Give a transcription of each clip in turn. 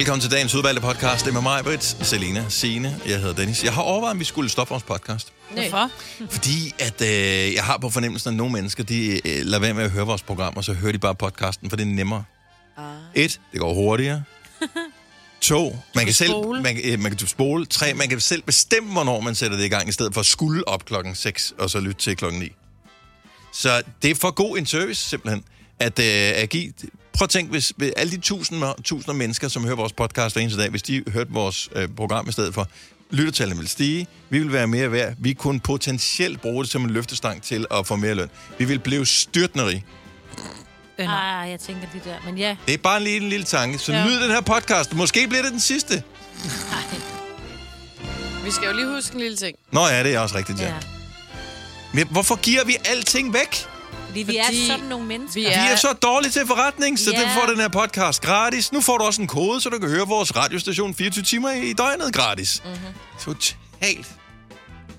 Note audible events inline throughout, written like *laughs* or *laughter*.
Velkommen til dagens udvalgte podcast. Det er med mig, Britt, Selina, Signe. Jeg hedder Dennis. Jeg har overvejet, om vi skulle stoppe vores podcast. Hvorfor? Fordi at øh, jeg har på fornemmelsen, at nogle mennesker, de øh, lader være med at høre vores program, og så hører de bare podcasten, for det er nemmere. Ah. Et, det går hurtigere. *laughs* To, man kan, selv, man, kan- øh, man kan spole. Tre, man kan selv bestemme, hvornår man sætter det i gang, i stedet for at skulle op klokken 6, og så lytte til klokken 9. Så det er for god en service, simpelthen, at, øh, at give... Prøv at tænke, hvis, hvis alle de tusinder, tusinder mennesker, som hører vores podcast hver eneste dag, hvis de hørte vores øh, program i stedet for, lyttertallene vil stige, vi vil være mere værd, vi kunne potentielt bruge det som en løftestang til at få mere løn. Vi vil blive styrtende rige. Ah, jeg tænker det der. Men ja, Det er bare en lille, en lille tanke. Så ja. Nyd den her podcast. Måske bliver det den sidste. Vi skal jo lige huske en lille ting. Nå ja, det er også rigtigt, ja. ja. Men hvorfor giver vi alting væk? Fordi vi Fordi er sådan nogle mennesker. vi Vi Ja. er så dårlige til forretning, så Ja. du får den her podcast gratis. Nu får du også en kode, så du kan høre vores radiostation 24 timer i døgnet gratis. Mhm. Mm-hmm. Totalt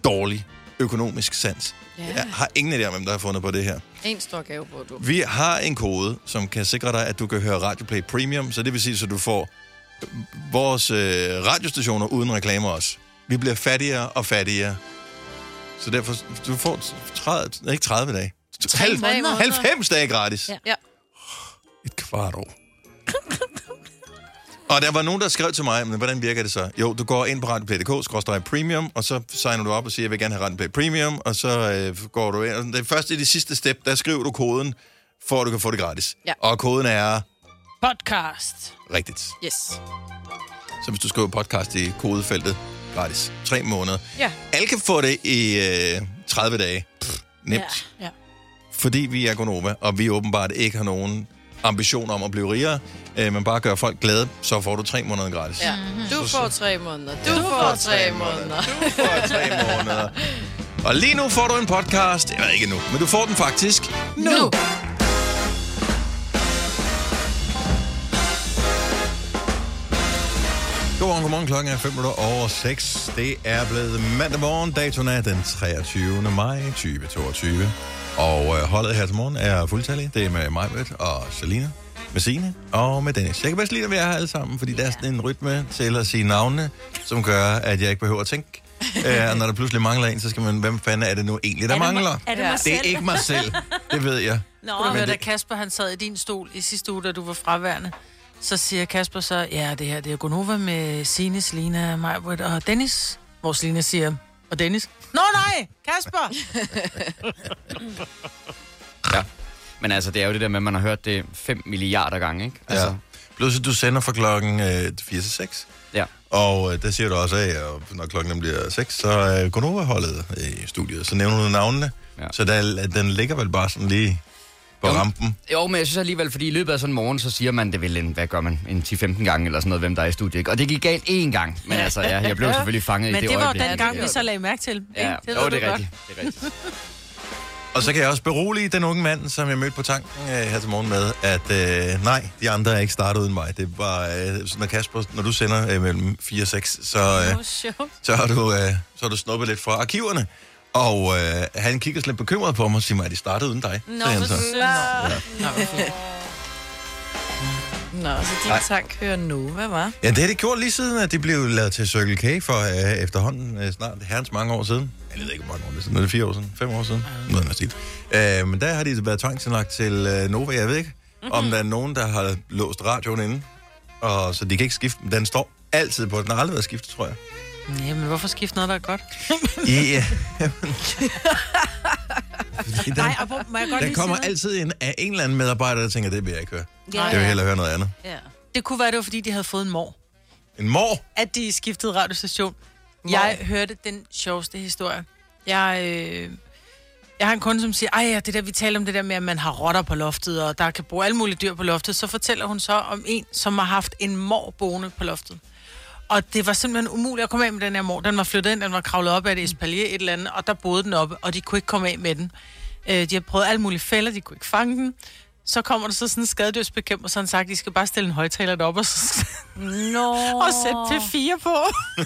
dårlig økonomisk sans. Ja. Jeg har ingen idé om, hvem der har fundet på det her. En stor gave på, du. Vi har en kode, som kan sikre dig, at du kan høre Radio Play Premium, så det vil sige, at du får vores øh, radiostationer uden reklamer også. Vi bliver fattigere og fattigere. Så derfor, du får 30, nej, ikke 30 dage. Tre måneder. 90 dage gratis. Ja. Ja. Et kvart år. og der var nogen, der skrev til mig, men hvordan virker det så? Jo, du går ind på radioplay.dk, premium, og så signer du op og siger, jeg vil gerne have Radio Play Premium, og så øh, går du ind. Og Det er først i det sidste step, der skriver du koden, for at du kan få det gratis. Ja. Og koden er Podcast. rigtigt. Yes. Så hvis du skriver podcast i kodefeltet, gratis. Tre måneder. Ja. Alle kan få det i øh, 30 dage. Pff, nemt. Ja. Fordi vi er Gonova, og vi åbenbart ikke har nogen ambition om at blive rigere, øh, men bare gør folk glade, så får du tre måneder gratis. Ja. Du får tre måneder. Du, du får tre måneder. Du får tre *laughs* måneder. Og lige nu får du en podcast, eller ikke nu, men du får den faktisk nu. Nu. Godmorgen, godmorgen. Klokken er 5 minutter over 6. Det er blevet mandag morgen. Datoen er den 23. maj 2022. Og øh, holdet her til morgen er fuldtallige. Det er med mig, og Selina, med Signe og med Dennis. Jeg kan bedst lide at være her alle sammen, fordi der er sådan en rytme til at sige navnene, som gør, at jeg ikke behøver at tænke. *laughs* Øh, og når der pludselig mangler en, så skal man, hvem fanden er det nu egentlig, der Er det mangler? er det mig Det er ikke mig selv. *laughs* Det ved jeg. Nå, Men høre, da det- Kasper han sad i din stol i sidste uge, da du var fraværende? Så siger Kasper så, ja, det her det er Gonova med Signe, Selina, Majbrit og Dennis. Hvor Selina siger, og Dennis? Nå nej, Kasper! Ja. Men altså, det er jo det der med, at man har hørt det 5 milliarder gange, ikke? Altså, Ja. At du sender fra klokken øh, 4 til 6. ja. Og øh, der siger du også af, og når klokken bliver 6, så er øh, Gonova-holdet i studiet. Så nævner du navnene. Ja. Så der, den ligger vel bare sådan lige på Jo. rampen. Jo, men jeg synes alligevel, fordi i løbet af sådan en morgen, så siger man det vel en, hvad gør man, en 10-15 gange eller sådan noget, hvem der er i studiet, ikke? Og det gik galt én gang, men altså, ja, jeg blev selvfølgelig fanget i Men det, det var øjeblik. den gang, det vi så lagde mærke til. Ja, ikke? det, ved jo, det er godt. rigtigt. Det er rigtigt. *laughs* Og så kan jeg også berolige den unge mand, som jeg mødte på tanken øh, her til morgen med, at øh, nej, de andre er ikke startet uden mig. Det var, øh, når Kasper, når du sender øh, mellem 4 og 6, så, øh, så, har du, øh, så har du snuppet lidt fra arkiverne. Og øh, han kigger sådan lidt bekymret på mig og siger mig, at de startede uden dig. Nå, sagde han så. synd. Nå, så din tank hører nu. Hvad var? Ja, det har de gjort lige siden, at de blev lavet til Circle K for øh, efterhånden øh, snart herrens mange år siden. Jeg ved ikke, hvor mange år det er siden. Er det fire år siden? Fem år siden? Noget af stil. Øh, men der har de været tvangsindlagt til øh, Nova. Jeg ved ikke, mm-hmm. om der er nogen, der har låst radioen inde. Og, så de kan ikke skifte. Men Den står altid på. Den har aldrig været skiftet, tror jeg. Ja, men hvorfor skifte noget, der er godt? Ja. *laughs* Fordi den, Nej, og hvor, må jeg godt der kommer sige noget? altid en, af en eller anden medarbejder, der tænker, det vil jeg ikke høre. Ja, Jeg vil hellere høre noget andet. Ja. Det kunne være, det var, fordi de havde fået en mor. En mor? at de skiftede radiostation. Jeg hørte den sjoveste historie. Jeg, øh, jeg har en kunde, som siger, ej, ja, det der, vi taler om det der med, at man har rotter på loftet, og der kan bo alle mulige dyr på loftet. Så fortæller hun så om en, som har haft en mor boende på loftet. Og det var simpelthen umuligt at komme af med den her mor. Den var flyttet ind, den var kravlet op af et espalier et eller andet, og der boede den oppe, og de kunne ikke komme af med den. Øh, de har prøvet alle mulige fælder, de kunne ikke fange den. Så kommer der så sådan en skadedyrsbekæmper, så han sagt, de skal bare stille en højtaler deroppe og, så, Nå. *laughs* og sætte P4 på. Ej.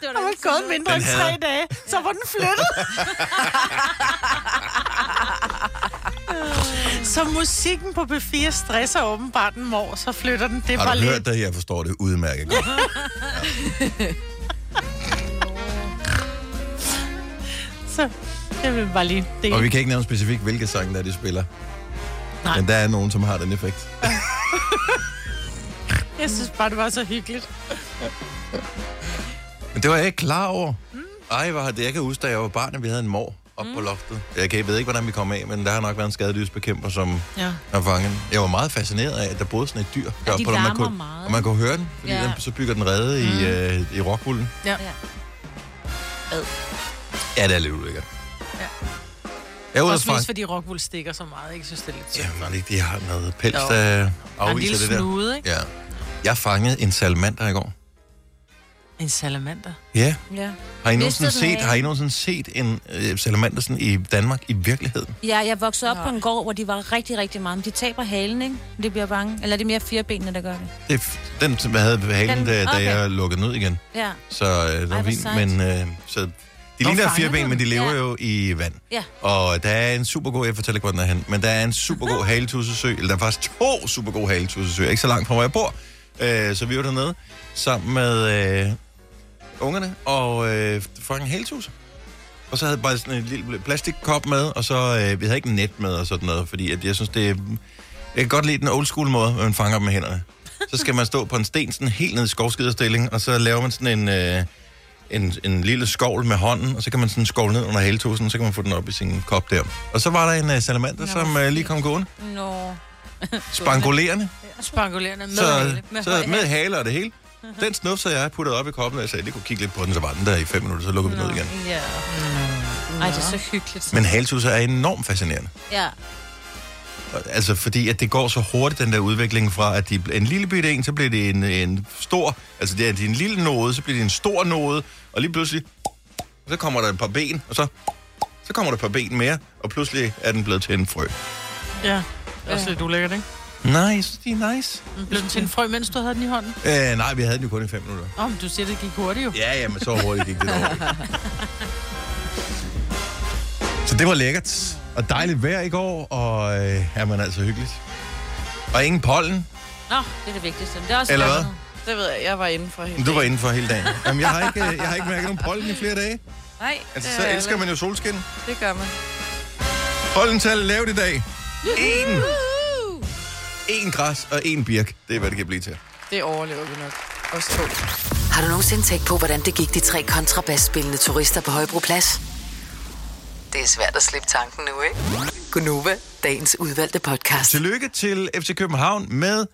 det *laughs* var Der var gået mindre end tre dage, så var den flyttet. *laughs* Så musikken på B4 stresser åbenbart en mor, så flytter den. Det Har var du lidt... hørt det? Jeg forstår det udmærket godt. *laughs* Så det vil bare lige... Det Og vi kan ikke nævne specifikt, hvilke sange der er, de spiller. Nej. Men der er nogen, som har den effekt. *laughs* Jeg synes bare, det var så hyggeligt. Men det var jeg ikke klar over. Ej, hvor har det. Jeg kan huske, da jeg var barn, at vi havde en mor op mm. på loftet. Jeg, kan, jeg ved ikke, hvordan vi kom af, men der har nok været en skadedyrsbekæmper, som Ja. har fanget. Jeg var meget fascineret af, at der boede sådan et dyr. Ja, de på, og man kunne, meget. Og man kunne høre den, fordi Ja. den, så bygger den rede i, øh, i rockbullen. Ja. Ja. Ja, det er lidt ulækkert. Ja. Jeg er Også fra... mest fordi Rockwool stikker så meget. Jeg synes, det er lidt Ja, synd. var det ikke, de har noget pels, der Der er en afviser lille det der? snude, ikke? Ja. Jeg fangede en salamander i går. En salamander. Ja. Ja. Har I nogensinde set, har I nogensinde set en øh, salamander sådan i Danmark i virkeligheden? ja, jeg voksede op Nej. på en gård, hvor de var rigtig, rigtig mange. De taber halen, ikke? De bliver bange. Eller er det mere firebenene, der gør det? Det er den, som jeg havde halen, Den- da, da okay. jeg lukkede ud igen. Ja. Så øh, det var fint. Men øh, så, de ligner fireben, men de lever Ja. jo i vand. Ja. Og der er en super god, jeg fortæller ikke, hvor den er hen, men der er en super god haletussesø, eller der er faktisk to super gode haletussesø, ikke så langt fra, hvor jeg bor. Øh, så vi var dernede sammen med øh, ungerne og øh, fucking haletusse. Og så havde jeg bare sådan en lille plastikkop med, og så, øh, vi havde ikke net med og sådan noget, fordi at jeg synes, det er, jeg kan godt lide den old school måde, hvor man fanger dem med hænderne. Så skal man stå på en sten, sådan helt ned i skovskiderstilling, og så laver man sådan en, øh, en, en lille skovl med hånden, og så kan man sådan skovle ned under haletusen, så kan man få den op i sin kop der. Og så var der en uh, salamander, Nå, som uh, lige kom gående. Nå. Spangulerende. Spangulerende med Så, hale. Med så med hale og det hele. *laughs* Den snufser jeg puttede op i koppen, og jeg sagde, det kunne kigge lidt på den, så var den der i fem minutter, så lukkede vi den ud igen. Ja. Ej, det er så hyggeligt. Men haletusser er enormt fascinerende. Ja. Altså, fordi at det går så hurtigt, den der udvikling fra, at de er en lille bitte en, så bliver det en, en stor, altså det er de er en lille node, så bliver det en stor node, og lige pludselig, så kommer der et par ben, og så, så kommer der et par ben mere, og pludselig er den blevet til en frø. Ja. Det er også lidt ulækkert, ikke? Nice, de er nice. Den Blev den til en frø, mens du havde den i hånden? Øh, nej, vi havde den jo kun i fem minutter. Åh, oh, men du siger, det gik hurtigt jo. Ja, ja, men så hurtigt gik det over. *laughs* Så det var lækkert. Og dejligt vejr i går, og øh, er man altså hyggeligt. Og ingen pollen, Nå, det er det vigtigste. Det er også Eller hvad? Det ved jeg, jeg var inde for helt. du var indenfor hele dagen. Jamen, jeg har ikke, øh, jeg har ikke mærket nogen pollen i flere dage. Nej, Altså, det så er elsker man jo solskin. Det gør man. Pollental lavt i dag. En. En græs og en birk. Det er, hvad det kan blive til. Det overlever vi nok. Os to. Har du nogensinde tænkt på, hvordan det gik de tre kontrabasspillende turister på Højbroplads? Det er svært at slippe tanken nu, ikke? Gunova, dagens udvalgte podcast. Tillykke til FC København med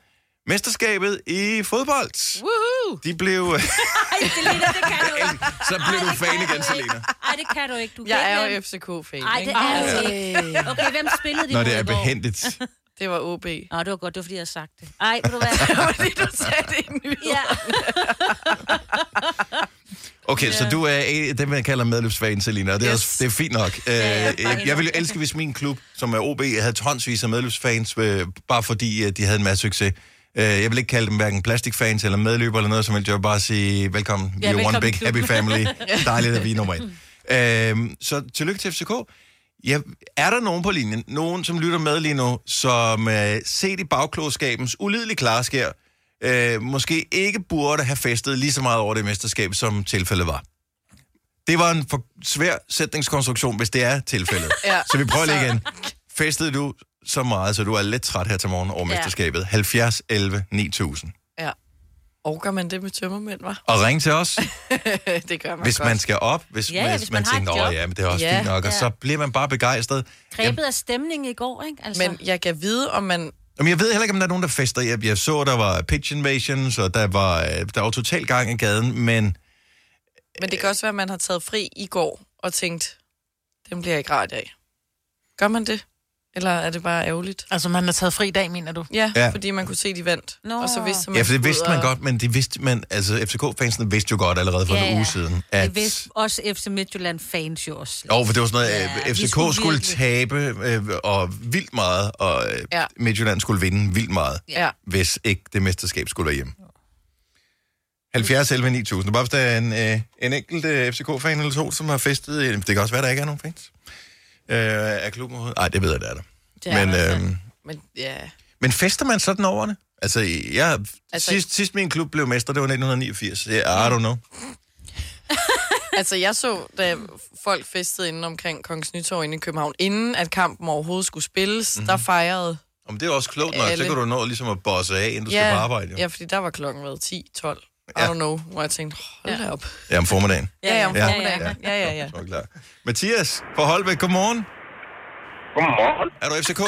mesterskabet i fodbold. Woohoo! De blev... *laughs* Ej, Selina, det kan du ikke. så blev du Ej, fan igen, Selina. ikke. Ej, det kan du ikke. Du Jeg er jo FCK-fan, Ej, det er du ikke. Okay, hvem spillede de Når mod det er behendigt. Det var OB. Nå, det var godt, det var fordi, jeg havde sagt det. Ej, ved du hvad? *laughs* Fordi du sagde det i nyheden. ja. *laughs* Okay, så du er en- det, man kalder medløbsfan, Selina, og det er, Yes. også, det er fint nok. ja, Øh, jeg, jeg ville jo elske, hvis min klub, som er OB, havde tonsvis af medløbsfans, øh, bare fordi øh, de havde en masse succes. Øh, Jeg vil ikke kalde dem hverken plastikfans eller medløber eller noget, som vil jeg bare sige, velkommen, Ja, you're one velkommen i big klubben. happy family. *laughs* Dejligt, at vi er nummer et. Øh, så tillykke til FCK. Ja, er der nogen på linjen, nogen som lytter med lige nu, som øh, set i bagklodskabens ulidelige klarskær, øh, måske ikke burde have festet lige så meget over det mesterskab, som tilfældet var? Det var en for svær sætningskonstruktion, hvis det er tilfældet. *laughs* Ja. Så vi prøver lige igen. Festede du så meget, så du er lidt træt her til morgen over Ja. mesterskabet? 70, 11, 9000. Orker man det med tømmermænd, var? Og ring til os, *laughs* det gør man hvis godt. man skal op, hvis, Ja, ja, hvis, man, man tænker, åh job." ja, men det er også Ja, fint nok, og ja. så bliver man bare begejstret. Grebet af stemning i går, ikke? Altså. Men jeg kan vide, om man... Jamen, jeg ved heller ikke, om der er nogen, der fester. Jeg, jeg så, der var pitch invasions, og der var, øh, der var total gang i gaden, men Men det kan også være, at man har taget fri i går og tænkt, den bliver ikke ret af. Gør man det? Eller er det bare ærgerligt? Altså, man har taget fri dag, mener du? Ja, Ja. fordi man kunne se, de vandt. Nå. Og så vidste man, ja, for det vidste man og- godt, men de vidste, man, altså FCK-fansene vidste jo godt allerede for Ja, en ja. uge siden, Det at... vidste også FC Midtjylland-fans jo også. Jo, for det var sådan noget, Ja, vi FCK skulle skulle, tabe øh, og vildt meget, og øh, Ja. Midtjylland skulle vinde vildt meget, Ja. hvis ikke det mesterskab skulle være hjemme. 70 11 9000. Bare hvis der er en, øh, en enkelt øh, FCK-fan eller to, som har festet. øh, Det kan også være, der ikke er nogen fans. Øh, er klubben overhovedet? Nej, det ved jeg, er der. Det er Men der hvert øh, Men ja, Men fester man sådan over det? Altså, jeg, altså, sidst, sidst min klub blev mester, det var 1989. Yeah, I don't know. *laughs* altså jeg så, da folk festede inde omkring Kongens Nytorv inde i København, inden at kampen overhovedet skulle spilles, mm-hmm. der fejrede... Om det er også klogt nok, så Alle. kan du nå ligesom at bosse af, inden du skal på arbejde. Jo. ja, fordi der var klokken været 10, 12. I Ja. don't know, hvor jeg tænkte, hold da op. Ja, om formiddagen. Ja, ja, om Ja. formiddagen. Ja, ja, ja. Så er jeg klar. Mathias fra Holbæk, godmorgen. Godmorgen. Er du FCK?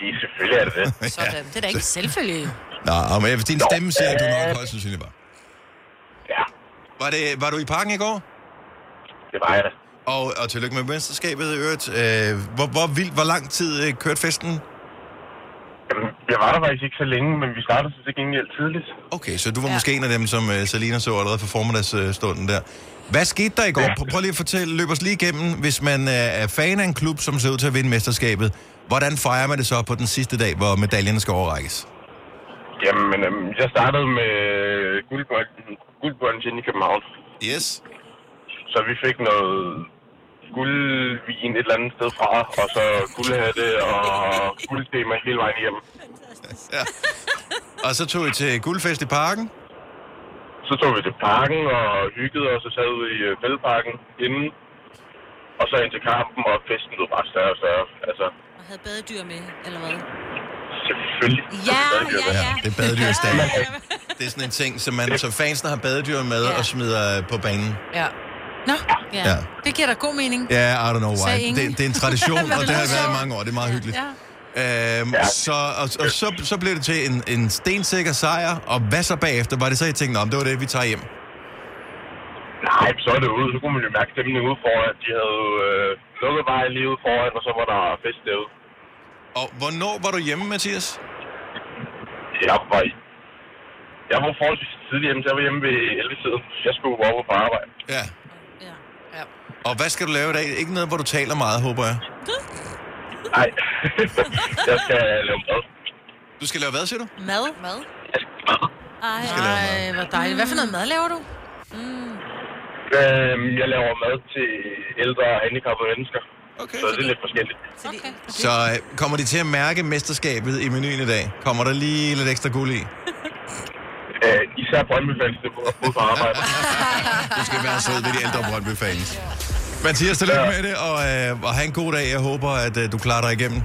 Ja, selvfølgelig er det det. *laughs* Sådan. Det er da ikke selvfølgelig. Nej, men din stemme siger, du nok højst sandsynligt var. Ja, Var, det, var du i parken i går? det var jeg da. Og, og tillykke med mesterskabet i øvrigt. Øh, hvor, hvor, vild, hvor lang tid øh, kørte festen? Jamen, jeg var der faktisk ikke så længe, men vi startede så til gengæld tidligt. Okay, så du var ja. måske en af dem, som uh, Salina så allerede for formiddagsstunden der. Hvad skete der i går? Prøv, prøv lige at fortælle, løb os lige igennem, hvis man uh, er fan af en klub, som ser ud til at vinde mesterskabet. Hvordan fejrer man det så på den sidste dag, hvor medaljerne skal overrækkes? Jamen, øhm, jeg startede med guldbolden, guldbolden i København. Yes. Så vi fik noget guldvin et eller andet sted fra, og så guldhatte og guldtema hele vejen hjem. *laughs* Ja. Og så tog I til guldfest i parken. Så tog vi til parken og hyggede os og sad ude i øh, fældeparken inden. Og så ind til kampen, og festen blev bare større og større. Altså, Og havde badedyr med, eller hvad? selvfølgelig. Ja, er ja, det. ja. Det er badedyr stadig. *laughs* Det er sådan en ting, som man, så fansene har badedyr med Ja. og smider på banen. Ja. Nå, Ja. Ja. det giver da god mening. Ja, I don't know why. Det, det er en tradition, *laughs* og det har været i mange år. Det er meget hyggeligt. Ja. Øhm, så, og, og så, så blev det til en, en stensikker sejr, og hvad så bagefter? Var det så, I tænkte, om det var det, vi tager hjem? Nej, så er det ude. Så kunne man jo mærke stemningen ude foran. De havde øh, lukket vej lige ude foran, og så var der fest derude. Og hvornår var du hjemme, Mathias? Jeg var, jeg var forholdsvis tidlig hjemme, så jeg var hjemme ved 11 tiden. Jeg skulle gå over på arbejde. Ja. Ja. Og hvad skal du lave i dag? Ikke noget, hvor du taler meget, håber jeg. Nej, *laughs* jeg skal lave mad. Du skal lave hvad, siger du? Mad? Mad? Jeg skal mad. Ej, skal lave mad. Ej, hvor dejligt. Hvad for noget mad laver du? Øhm, jeg laver mad til ældre og handicappede mennesker. Okay. Så det er lidt forskelligt. okay. Så øh, kommer de til at mærke mesterskabet i menuen i dag? Kommer der lige lidt ekstra guld i? *laughs* Øh, især Brøndby-fansene på, på på arbejde. *laughs* Du skal være sød ved de ældre Brøndby-fans. Mathias, tillykke med det, og, øh, og have en god dag. Jeg håber, at øh, du klarer dig igennem.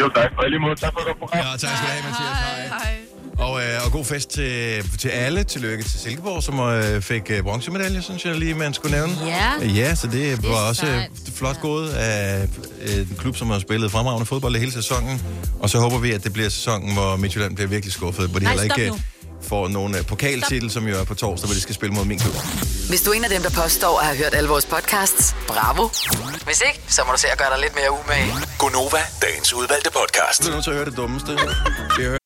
Jo, tak. Og lige måde, tak for godt program. Ja, tak skal du have, Mathias. Hej. Og, øh, og god fest til, til alle. Tillykke til Silkeborg, som øh, fik øh, bronzemedalje, synes jeg lige, man skulle nævne. Ja. Ja, så det, er var også sejt. øh, flot gået af øh, en klub, som har spillet fremragende fodbold i hele sæsonen. Og så håber vi, at det bliver sæsonen, hvor Midtjylland bliver virkelig skuffet, hvor de Nej, heller ikke nu. øh, får nogen øh, pokaltitel, som jo er på torsdag, hvor de skal spille mod min klub. Hvis du er en af dem, der påstår at have hørt alle vores podcasts, bravo. Hvis ikke, så må du se at gøre dig lidt mere umage. Gonova, dagens udvalgte podcast. Du er nødt til at høre det dummeste. *laughs*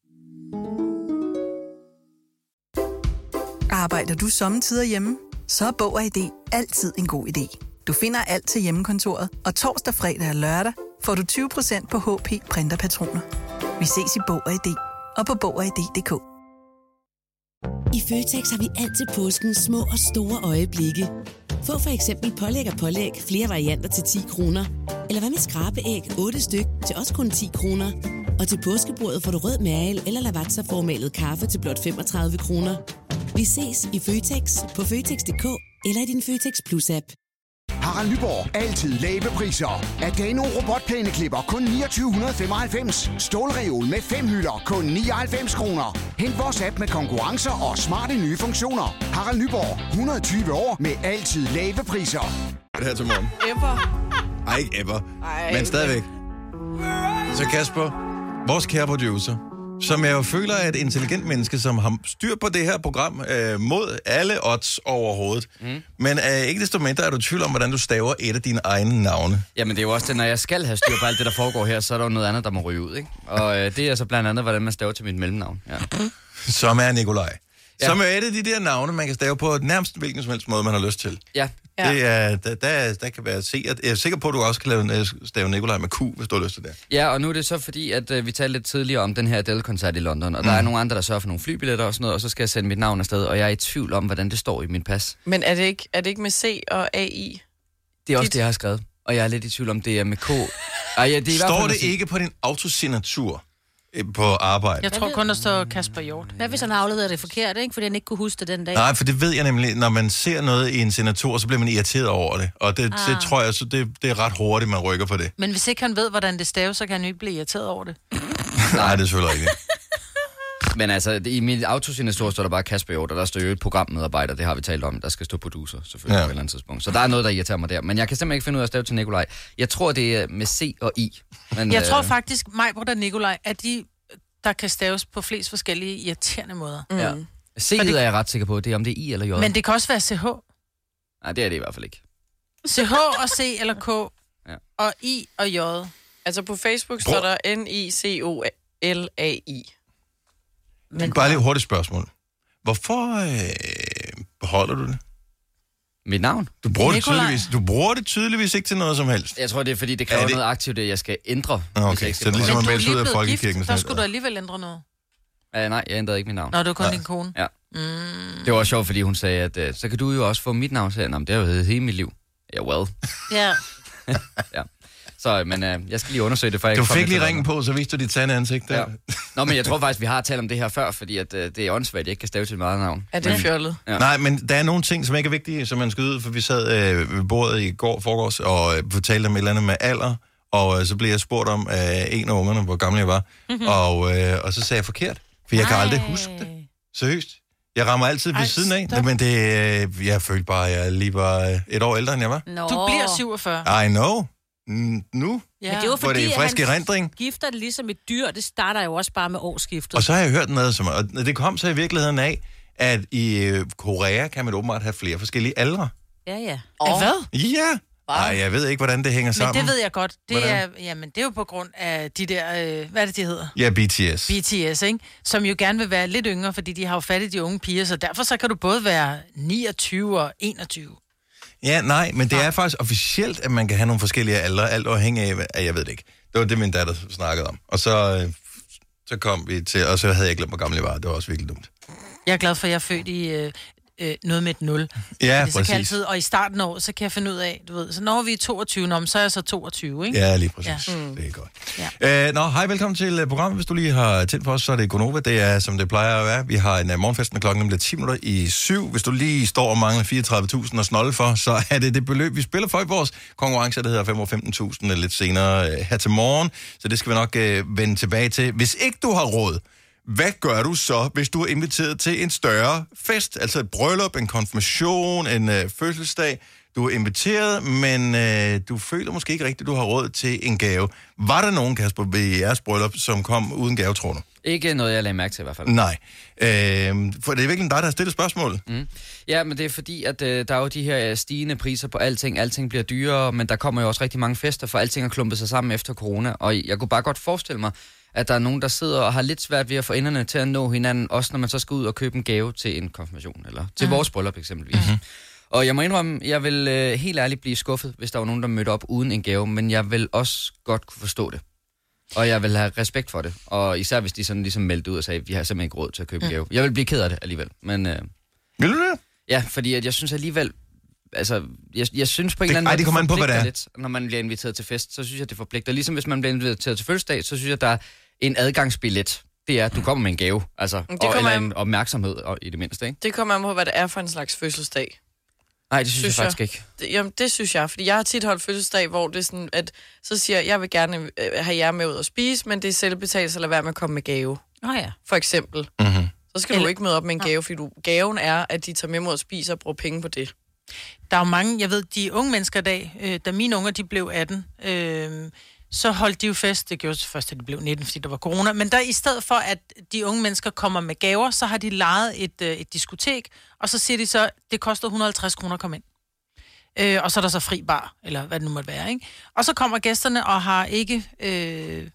Arbejder du sommetider hjemme? Så er Bog og ID altid en god idé. Du finder alt til hjemmekontoret, og torsdag, fredag og lørdag får du 20% på HP printerpatroner. Vi ses i Bog og ID og på Bog og ID.dk. I Føtex har vi altid påskens små og store øjeblikke. Få for eksempel pålæg og pålæg flere varianter til 10 kroner. Eller hvad med skrabeæg 8 styk til også kun 10 kroner. Og til påskebordet får du rød mal eller lavatserformalet kaffe til blot 35 kroner. Vi ses i Føtex på Føtex.dk eller i din Føtex Plus-app. Harald Nyborg. Altid lave priser. Adano robotplæneklipper kun 2995. Stålreol med fem hylder kun 99 kroner. Hent vores app med konkurrencer og smarte nye funktioner. Harald Nyborg. 120 år med altid lave priser. det her til morgen. *laughs* Ever. Ej, ikke ever. Ej, Men stadigvæk. Så Kasper, vores kære producer, som jeg jo føler er et intelligent menneske, som har styr på det her program øh, mod alle odds overhovedet. Mm. Men øh, ikke desto mindre er du i tvivl om, hvordan du staver et af dine egne navne. Jamen, det er jo også det, når jeg skal have styr på alt det, der foregår her, så er der jo noget andet, der må ryge ud, ikke? Og øh, det er så blandt andet, hvordan man staver til mit mellemnavn. Ja. Som er Nikolaj. Ja. Som er et af de der navne, man kan stave på nærmest hvilken som helst måde, man har lyst til. Ja. Ja. Det er, der, der, der kan være sikkert. Jeg er sikker på, at du også kan lave, øh, stave Nikolaj med Q, hvis du har lyst til det. Ja, og nu er det så fordi, at øh, vi talte lidt tidligere om den her Adele-koncert i London, og der Mm. er nogle andre, der sørger for nogle flybilletter og sådan noget, og så skal jeg sende mit navn afsted, og jeg er i tvivl om, hvordan det står i min pas. Men er det ikke, er det ikke med C og AI? Det er også Dit- det, jeg har skrevet, og jeg er lidt i tvivl om, det er med K. Ej, ja, det er i hvert Står fald det C. ikke på din autosignatur på arbejde? Jeg tror kun, der står Kasper Hjort. Hvad hvis han afleverede det forkert, ikke? Fordi han ikke kunne huske det den dag? Nej, for det ved jeg nemlig. Når man ser noget i en senator, så bliver man irriteret over det. Og det, ah. det tror jeg, så det, det er ret hurtigt, man rykker på det. Men hvis ikke han ved, hvordan det staves, så kan han jo ikke blive irriteret over det. *laughs* Nej, det er selvfølgelig rigtigt. Men altså, i mit autosignatur står der bare Kasper Hjort, og der står jo et programmedarbejder, det har vi talt om, der skal stå producer, selvfølgelig Ja. på et eller andet tidspunkt. Så der er noget, der irriterer mig der. Men jeg kan simpelthen ikke finde ud af at stave til Nikolaj. Jeg tror, det er med C og I. Men, Jeg tror øh, faktisk, mig, og Nikolaj, er de, der kan staves på flest forskellige irriterende måder. Mm. Ja. C Fordi- er jeg ret sikker på, det er om det er I eller J. Men det kan også være CH. Nej, det er det i hvert fald ikke. CH og C eller K. Ja. Og I og J. Altså på Facebook står der N-I-C-O-L-A-I. Men... Bare lige et hurtigt spørgsmål. Hvorfor øh, beholder du det? Mit navn? Du bruger, det Nikolaj. tydeligvis, du bruger det tydeligvis ikke til noget som helst. Jeg tror, det er fordi, det kræver Er det... det- noget aktivt, det jeg skal ændre. Okay. hvis jeg ikke Så skal det er ligesom beholde at melde sig lige ud af folkekirken. gift, der skulle du alligevel ændre noget. Uh, nej, jeg ændrede ikke mit navn. Når du er kun din kone. Ja. Mm. Det var også sjovt, fordi hun sagde, at uh, så kan du jo også få mit navn. Så jeg, "Nå, men det har jo heddet hele mit liv. Ja, well. Ja. *laughs* ja. Så, men uh, jeg skal lige undersøge det, før jeg Du fik lige ringen på, så viste du dit sande ansigt der. Ja. Nå, men jeg tror faktisk, vi har talt om det her før, fordi at, uh, det er åndssvagt, at jeg ikke kan stave til mit eget navn. Er det Men- fjollet? Ja. Nej, men der er nogle ting, som ikke er vigtige, som man skal ud, for vi sad øh, ved bordet i går forgårs og øh, fortalte om et eller andet med alder, og øh, så blev jeg spurgt om af en af ungerne, hvor gammel jeg var, Mhm. og, øh, og så sagde jeg forkert, for jeg kan aldrig huske det. Seriøst. Jeg rammer altid ved Ej, siden af, stop. men det, øh, jeg følte bare, at jeg lige var øh, et år ældre, end jeg var. Nå. Du bliver 47. I know. Nu, Ja. Men det er jo hvor fordi, det er frisk han erindring. gifter det ligesom et dyr. Det starter jo også bare med årsskiftet. Og så har jeg hørt noget, som, og det kom så i virkeligheden af, at i øh, Korea kan man åbenbart have flere forskellige aldre. Ja, ja. Oh. Hvad? Ja. Nej, jeg ved ikke, hvordan det hænger Men sammen. det ved jeg godt. Det Hvordan? er, jamen, det er jo på grund af de der, øh, hvad er det, de hedder? Ja, BTS. BTS, ikke? Som jo gerne vil være lidt yngre, fordi de har jo fat i de unge piger, så derfor så kan du både være 29 og 21. Ja, nej, men det er faktisk officielt, at man kan have nogle forskellige aldre, alt afhængig af, af, jeg ved det ikke. Det var det, min datter snakkede om. Og så, øh, så kom vi til, og så havde jeg glemt, hvor gammel jeg var. Det var også virkelig dumt. Jeg er glad for, at jeg er født i øh, øh, noget med et 0. Ja, Fordi så kan præcis. altid, og i starten af året, så kan jeg finde ud af, du ved, så når vi er 22, nå, men så er jeg så 22, ikke? Ja, lige præcis. Ja. Det er godt. Ja. Øh, nå, hej, velkommen til øh, programmet. Hvis du lige har tændt for os, så er det Gonova. Det er, som det plejer at være. Vi har en uh, morgenfest med klokken nemlig 10 minutter i syv. Hvis du lige står og mangler 34.000 og snolde for, så er det det beløb, vi spiller for i vores konkurrence, der hedder 5.15.000 lidt senere øh, her til morgen. Så det skal vi nok øh, vende tilbage til. Hvis ikke du har råd, hvad gør du så, hvis du er inviteret til en større fest? Altså et bryllup, en konfirmation, en øh, fødselsdag. Du er inviteret, men øh, du føler måske ikke rigtigt, at du har råd til en gave. Var der nogen, Kasper, ved jeres bryllup, som kom uden gave, tror du? Ikke noget, jeg lagde mærke til i hvert fald. Nej. Øh, for det er virkelig dig, der har stillet spørgsmål. Mm. Ja, men det er fordi, at øh, der er jo de her øh, stigende priser på alting. Alting bliver dyrere, men der kommer jo også rigtig mange fester, for alting er klumpet sig sammen efter corona. Og jeg kunne bare godt forestille mig, at der er nogen, der sidder og har lidt svært ved at få enderne til at nå hinanden, også når man så skal ud og købe en gave til en konfirmation, eller til Mhm. vores bryllup eksempelvis. Mm-hmm. Og jeg må indrømme, jeg vil øh, helt ærligt blive skuffet, hvis der var nogen, der mødte op uden en gave, men jeg vil også godt kunne forstå det. Og jeg vil have respekt for det. Og især hvis de sådan ligesom meldte ud og sagde, vi har simpelthen ikke råd til at købe en Mm. gave. Jeg vil blive ked af det alligevel. Men, øh, Vil du det? Ja, fordi at jeg synes alligevel, altså, jeg, jeg synes på en Det- eller anden ej, måde, det kommer an på, hvad det er. Lidt, når man bliver inviteret til fest, så synes jeg, det forpligter. Ligesom hvis man bliver inviteret til fødselsdag, så synes jeg, der er en adgangsbillet. Det er, at du kommer med en gave, altså, Det og, eller an- en opmærksomhed og, i det mindste, ikke? Det kommer an på, hvad det er for en slags fødselsdag. Nej, det synes, synes jeg faktisk ikke. Det, jamen, det synes jeg, fordi jeg har tit holdt fødselsdag, hvor det er sådan, at så siger jeg, jeg vil gerne øh, have jer med ud og spise, men det er selvbetalt, så lad være med at komme med gave. Oh, ja. For eksempel. Mm-hmm. Så skal Eller... du ikke møde op med en gave, fordi du, gaven er, at de tager med mod at spise og bruger penge på det. Der er jo mange, jeg ved, de unge mennesker i dag, øh, da mine unger de blev 18, øh, så holdt de jo fest. Det gjorde først, at de blev 19, fordi der var corona. Men der i stedet for, at de unge mennesker kommer med gaver, så har de lejet et, øh, et diskotek, og så siger de så, det koster 150 kroner at komme ind. Øh, og så er der så fri bar, eller hvad det nu måtte være, ikke? Og så kommer gæsterne og har ikke øh,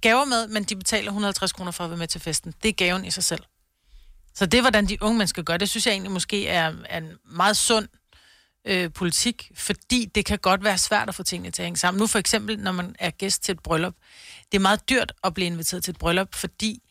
gaver med, men de betaler 150 kroner for at være med til festen. Det er gaven i sig selv. Så det hvordan de unge mennesker gør. Det synes jeg egentlig måske er, er en meget sund øh, politik, fordi det kan godt være svært at få tingene til at hænge sammen. Nu for eksempel, når man er gæst til et bryllup. Det er meget dyrt at blive inviteret til et bryllup, fordi...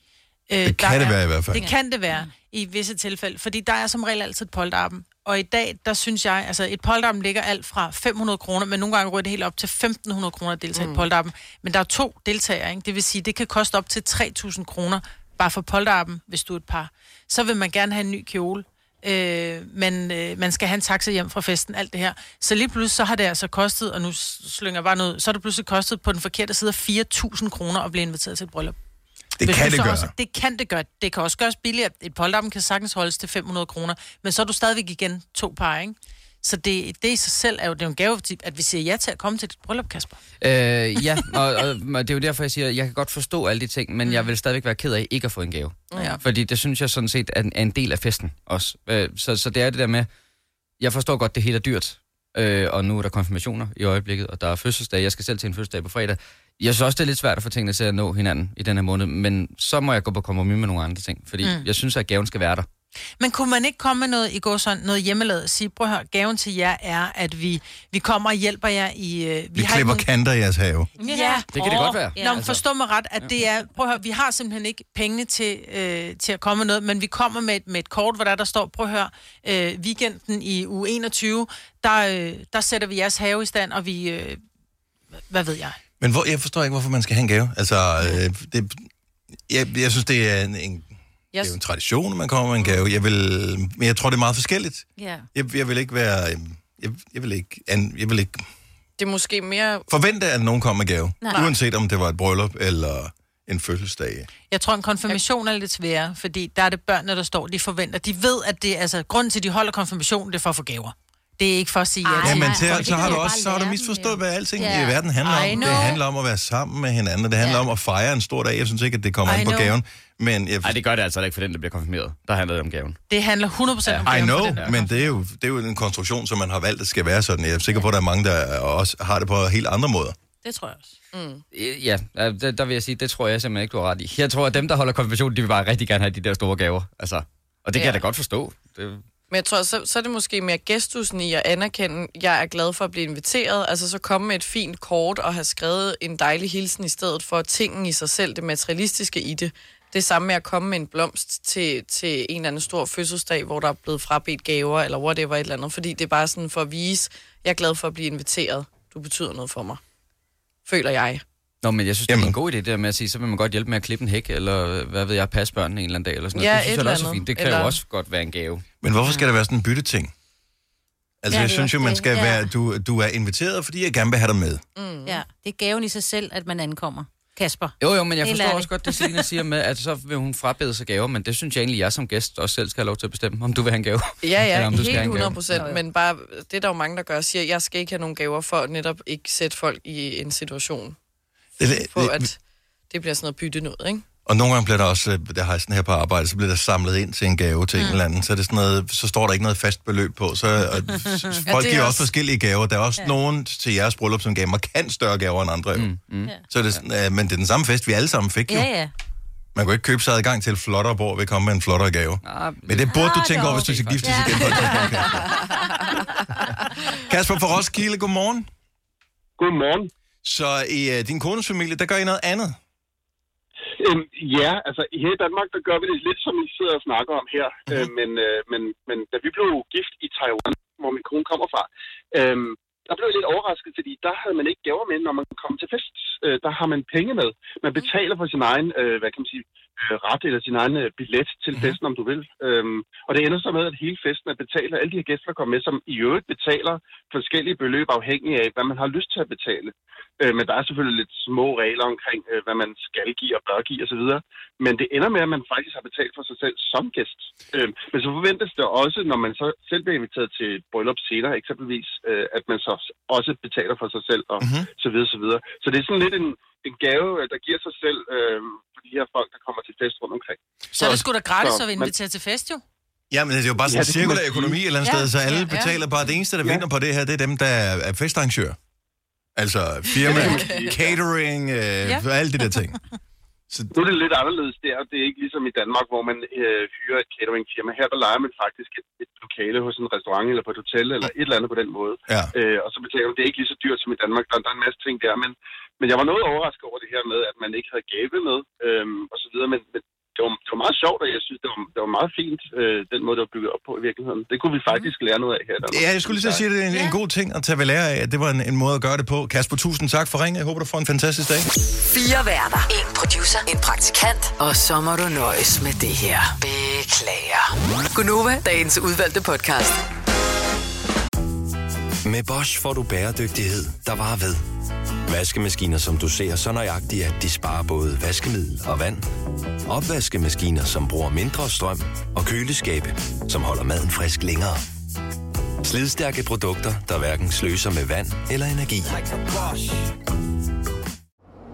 Øh, Det kan der det er, være i hvert fald. Det kan det være i visse tilfælde, fordi der er som regel altid et polterappen. Og i dag, der synes jeg, altså et polterappen ligger alt fra 500 kroner, men nogle gange ryger det helt op til 1.500 kroner at deltage mm. i et polterappen. Men der er to deltagere, ikke? det vil sige, det kan koste op til 3.000 kroner bare for polterappen, hvis du er et par. Så vil man gerne have en ny kjole, øh, men øh, man skal have en taxa hjem fra festen, alt det her. Så lige pludselig så har det altså kostet, og nu slynger jeg bare noget, så har det pludselig kostet på den forkerte side af 4.000 kroner at blive inviteret til et bryllup. Det Hvis kan det gøre. Også, det kan det gøre. Det kan også gøres billigere. Et polterappen kan sagtens holdes til 500 kroner, men så er du stadigvæk igen to par, ikke? Så det, det i sig selv er jo, det er jo en gave, at vi siger ja til at komme til dit bryllup, Kasper. Øh, ja, *laughs* og, og, og det er jo derfor, jeg siger, at jeg kan godt forstå alle de ting, men jeg vil stadigvæk være ked af ikke at få en gave. Ja. Fordi det synes jeg sådan set er en, er en del af festen også. Øh, så, så det er det der med, jeg forstår godt, det hele er dyrt, øh, og nu er der konfirmationer i øjeblikket, og der er fødselsdag. Jeg skal selv til en fødselsdag på fredag. Jeg synes også, det er lidt svært at få tingene til at nå hinanden i den her måned, men så må jeg gå på kompromis med nogle andre ting, fordi Mm. mm. jeg synes, at gaven skal være der. Men kunne man ikke komme med noget i går sådan noget hjemmelavet og sige, prøv at høre, gaven til jer er, at vi, vi kommer og hjælper jer i... Øh, Vi har klipper ikke kanter i jeres have. Ja, Det kan det godt være. Nå, men Altså. forstå mig ret, at det er, prøv at høre, vi har simpelthen ikke pengene til, øh, til at komme med noget, men vi kommer med et, med et kort, hvor der, der står, prøv at høre, øh, weekenden i uge 21, der, øh, der sætter vi jeres have i stand, og vi, øh, hvad ved jeg? Men hvor, jeg forstår ikke, hvorfor man skal have en gave. Altså, øh, det, jeg, jeg synes, det er en, en, det er jo en tradition, at man kommer med en gave. Jeg vil, men jeg tror, det er meget forskelligt. Ja. Jeg, jeg vil ikke være... Jeg, jeg, vil ikke, an, jeg vil ikke Det er måske mere... forvente, at nogen kommer med gave. Nej. Uanset om det var et bryllup eller en fødselsdag. Jeg tror, en konfirmation er lidt sværere, fordi der er det børnene, der står, de forventer. De ved, at det altså, grunden til, at de holder konfirmation, det er for at få gaver. Det er ikke for at sige ja. Ja, men til, så det har du også så har du misforstået, hvad alting Ja. i verden handler om. Det handler om at være sammen med hinanden. Det handler om at fejre en stor dag. Jeg synes ikke, at det kommer I an på gaven. Men jeg, Nej, det gør det altså ikke for den, der bliver konfirmeret. Der handler det om gaven. Det handler 100% om I gaven know, den der. men det er, jo, det er jo en konstruktion, som man har valgt, at skal være sådan. Jeg er sikker på, at der er mange, der også har det på helt andre måder. Det tror jeg også. Mm. Ja, der, der vil jeg sige, det tror jeg simpelthen ikke, du har ret i. Jeg tror, at dem, der holder konfirmation, de vil bare rigtig gerne have de der store gaver. Altså, og det kan Ja. jeg da godt forstå. Det, Men jeg tror, så, så er det måske mere gestusen i at anerkende, jeg er glad for at blive inviteret. Altså så komme med et fint kort og have skrevet en dejlig hilsen i stedet for tingen i sig selv, det materialistiske i det. Det er samme med at komme med en blomst til, til en eller anden stor fødselsdag, hvor der er blevet frabedt gaver, eller whatever et eller andet. Fordi det er bare sådan for at vise, jeg er glad for at blive inviteret. Du betyder noget for mig. Føler jeg. Nå, men jeg synes, det er en god idé, det der med at sige, så vil man godt hjælpe med at klippe en hæk, eller hvad ved jeg, passe børnene en eller anden dag, eller sådan Ja, noget. Det synes jeg også er fint. Det kan Eller- jo også godt være en gave. Men hvorfor skal der være sådan en bytteting? Altså, Ja, jeg det synes jo, man det. skal Ja. være... Du, du er inviteret, fordi jeg gerne vil have dig med. Mm. Ja, det er gaven i sig selv, at man ankommer. Kasper. Jo, jo, men jeg forstår også godt, det Selina siger med, at så vil hun frabede sig gaver, men det synes jeg egentlig, jeg som gæst også selv skal have lov til at bestemme, om du vil have en gave. Ja, ja, *laughs* eller om du skal helt gave. 100 procent. Men bare, det er der jo mange, der gør, siger, jeg skal ikke have nogen gaver for at netop ikke sætte folk i en situation, Det, på det, at det bliver sådan noget bytte noget, ikke? Og nogle gange bliver der også, øh, der har jeg sådan her på arbejde, så bliver der samlet ind til en gave til mm. en eller anden. Så, er det sådan noget, så står der ikke noget fast beløb på. Så, *laughs* og, s- folk er giver også også- forskellige gaver. Der er også ja. nogen til jeres bryllup, som gav markant større gaver end andre. Mm. Mm. Så er det, sådan, øh, men det er den samme fest, vi alle sammen fik jo. Ja, ja. Man kunne ikke købe sig adgang til et flottere bord ved at komme med en flottere gave. Ah, Men det burde du Ah, tænke over, hvis du skal giftes igen. et tidspunkt, Kasper. Kasper fra Roskilde, godmorgen. Godmorgen. Så i uh, din kones familie, der gør I noget andet? Øhm, ja, altså her i Danmark, der gør vi det lidt, som I sidder og snakker om her. Mhm. Øh, men, øh, men, men da vi blev gift i Taiwan, hvor min kone kommer fra, øhm, der blev jeg lidt overrasket, fordi der havde man ikke gaver med, når man kom til fest. Øh, der har man penge med. Man betaler for sin egen, øh, hvad kan man sige, øh, ret eller sin egen øh, billet til festen, om du vil. Øhm, og det ender så med, at hele festen er betalt af alle de her gæster, der kommer med, som i øvrigt betaler forskellige beløb afhængig af, hvad man har lyst til at betale. Øh, men der er selvfølgelig lidt små regler omkring, øh, hvad man skal give og bør give osv. Men det ender med, at man faktisk har betalt for sig selv som gæst. Øh, men så forventes det også, når man så selv bliver inviteret til et bryllup senere eksempelvis, øh, at man så også betaler for sig selv og mm-hmm. så videre, så videre. Så det er sådan lidt en, en gave, øh, der giver sig selv øh, for de her folk, der kommer til fest rundt omkring. Så er det sgu da gratis så at man- invitere til fest, jo. Ja, men det er jo bare Ja, sådan en kan man cirkulær økonomi et eller andet Ja, sted, så alle ja, ja. betaler bare det eneste, der Ja. vinder på det her, det er dem, der er- er festarrangører. Altså firma, *laughs* catering, øh, Ja. alle de der ting. *laughs* Nu er det lidt anderledes der. Det er ikke ligesom i Danmark, hvor man øh, hyrer et cateringfirma. Her der leger man faktisk et, et lokale hos en restaurant eller på et hotel eller et eller andet på den måde. Ja. Øh, og så betaler man. Det er ikke lige så dyrt som i Danmark. Der, der er en masse ting der. Men, men jeg var noget overrasket over det her med, at man ikke havde gave med øhm, og så videre. Men, men det, var, det var meget sjovt, og jeg synes, det var, det var meget fint, øh, den måde, det var bygget op på i virkeligheden. Det kunne vi faktisk lære noget af her. Danmark. Ja, jeg skulle lige så sige, at det er en, en god ting at tage ved lære af. at Det var en, en måde at gøre det på. Kasper, tusind tak for ringen. Jeg håber, du får en fantastisk dag. Fire værter. En producer. En praktikant. Og så må du nøjes med det her. Beklager. Gunova, dagens udvalgte podcast. Med Bosch får du bæredygtighed, der varer ved. Vaskemaskiner, som du ser så nøjagtigt, at de sparer både vaskemiddel og vand. Opvaskemaskiner, som bruger mindre strøm. Og køleskabe, som holder maden frisk længere. Slidstærke produkter, der hverken sløser med vand eller energi.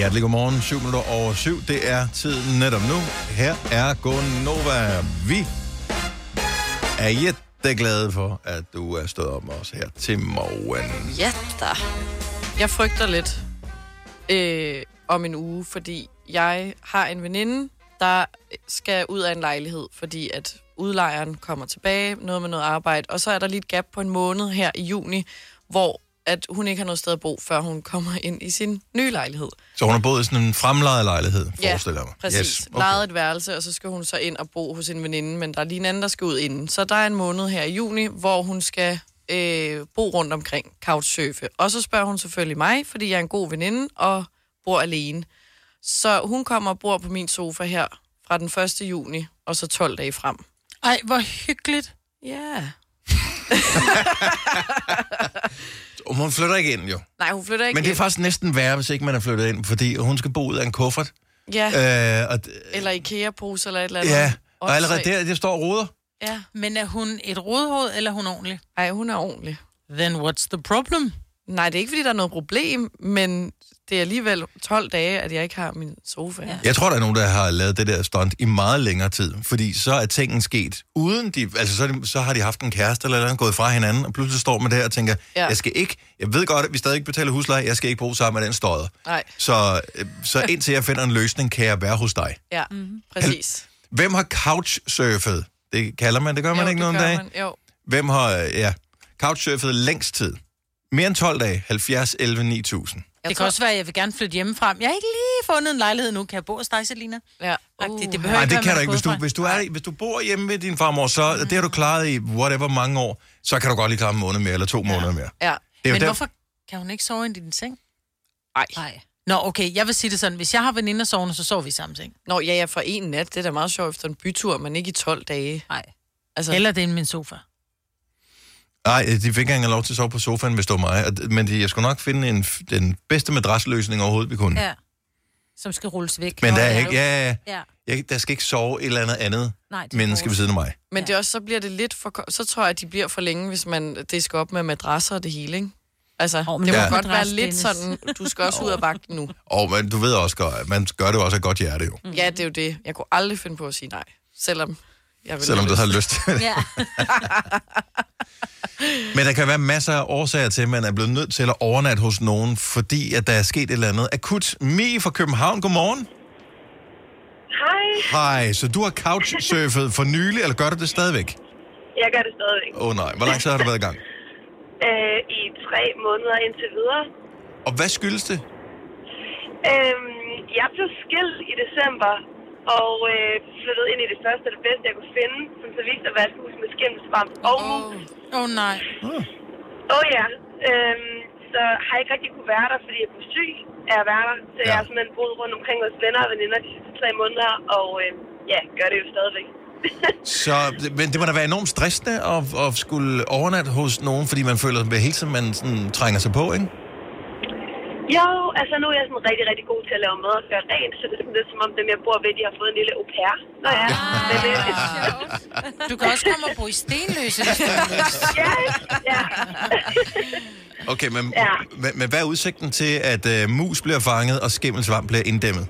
Hjertelig godmorgen. 7 minutter over 7. Det er tiden netop nu. Her er Gonova. Vi er jätteglade for, at du er stået op med os her til morgen. Ja da. Jeg frygter lidt øh, om en uge, fordi jeg har en veninde, der skal ud af en lejlighed, fordi at udlejeren kommer tilbage, noget med noget arbejde, og så er der lige et gap på en måned her i juni, hvor at hun ikke har noget sted at bo, før hun kommer ind i sin nye lejlighed. Så hun har boet i sådan en fremlejet lejlighed, forestiller jeg mig. præcis. Yes. Okay. Lejet et værelse, og så skal hun så ind og bo hos en veninde, men der er lige en anden, der skal ud inden. Så der er en måned her i juni, hvor hun skal øh, bo rundt omkring couchsurfe. Og så spørger hun selvfølgelig mig, fordi jeg er en god veninde og bor alene. Så hun kommer og bor på min sofa her fra den 1. juni, og så 12 dage frem. Ej, hvor hyggeligt. Ja. *laughs* *laughs* Og Hun flytter ikke ind, jo. Nej, hun flytter ikke Men det er ind. faktisk næsten værre, hvis ikke man er flyttet ind, fordi hun skal bo ud af en kuffert. Ja, Øh, og, eller IKEA-pose eller et eller andet. ja, og allerede der, der står ruder. Ja. Men er hun et rodhoved, eller er hun ordentlig? Nej, hun er ordentlig. Then what's the problem? Nej, det er ikke, fordi der er noget problem, men det er alligevel 12 dage, at jeg ikke har min sofa. Ja. Jeg tror, der er nogen, der har lavet det der stunt i meget længere tid, fordi så er tingene sket uden de... Altså, så, de, så har de haft en kæreste eller andet, gået fra hinanden, og pludselig står man der og tænker, ja. Jeg skal ikke... Jeg ved godt, at vi stadig ikke betaler husleje, jeg skal ikke bo sammen med den støder. Nej, Så, øh, så *laughs* indtil jeg finder en løsning, kan jeg være hos dig. ja, mm-hmm. præcis. Hvem har couchsurfet? Det kalder man, det gør man jo, ikke nogen. Man. Jo. Hvem har, øh, ja, couchsurfet længst tid? Mere end 12 dage, 70, 11, 9000. det kan også være, at jeg vil gerne flytte hjemmefra. Jeg har ikke lige fundet en lejlighed nu. Kan jeg bo hos dig, Selina? Ja. Uh, det, det behøver Nej, ikke det kan du ikke. Hvis du, hvis, du er, hvis du bor hjemme ved din farmor, så mm. det har du klaret i whatever mange år, så kan du godt lige klare en måned mere, eller to ja. måneder mere. Ja. Det er Men der- hvorfor kan hun ikke sove i din seng? Nej. Nej. Nå, okay, jeg vil sige det sådan. Hvis jeg har veninder sovende, så sover vi i samme seng. Nå, ja, ja, for en nat. Det er da meget sjovt efter en bytur, men ikke i 12 dage. Nej. Altså, Eller det er min sofa. Nej, de fik ikke engang lov til at sove på sofaen, hvis det var mig. Men de, jeg skulle nok finde en, den bedste madrasløsning overhovedet, vi kunne. Ja. som skal rulles væk. Men der er ikke, ja, ja, Ja. jeg, der skal ikke sove et eller andet andet Nej, menneske ved siden af mig. Men det er også, så bliver det lidt for... Så tror jeg, at de bliver for længe, hvis man det skal op med madrasser og det hele, ikke? Altså, oh, det må Ja. godt være lidt sådan, du skal også ud af *laughs* vagten nu. Og men du ved også godt, at man gør det også af godt hjerte jo. Mm. Ja, det er jo det. Jeg kunne aldrig finde på at sige nej, selvom jeg ville Selvom du har lyst til det. Ja. *laughs* *laughs* Men der kan være masser af årsager til, at man er blevet nødt til at overnatte hos nogen, fordi at der er sket et eller andet akut. Mi fra København, godmorgen. Hej. Hej, så du har couchsurfet for nylig, eller gør du det stadigvæk? Jeg gør det stadigvæk. Åh oh, nej, hvor lang tid har du været i gang? *laughs* Øh, I tre måneder indtil videre. Og hvad skyldes det? Øhm, jeg blev skilt i december, og øh, flyttede ind i det første og det bedste, jeg kunne finde, som så viste at være et hus med skimmelsvamp og mus. Åh oh, nej. Åh oh, ja. Øhm, så har jeg ikke rigtig kunne være der, fordi jeg blev syg af at være der. Så ja. jeg har simpelthen boet rundt omkring hos venner og veninder de sidste tre måneder, og øh, ja, gør det jo stadigvæk. *laughs* Så, men det må da være enormt stressende at, at skulle overnatte hos nogen, fordi man føler at hele tiden, man sådan, trænger sig på, ikke? Jo, altså nu er jeg sådan rigtig, rigtig god til at lave mad og gøre rent, så det er sådan lidt som om dem, jeg bor ved, de har fået en lille au pair. Nå ja, men, øh, Du kan også komme og bo i Stenløse, hvis du har lyst. ja, ja. Okay, men, Ja. ja. men, men hvad er udsigten til, at uh, mus bliver fanget og skimmelsvamp bliver inddæmmet?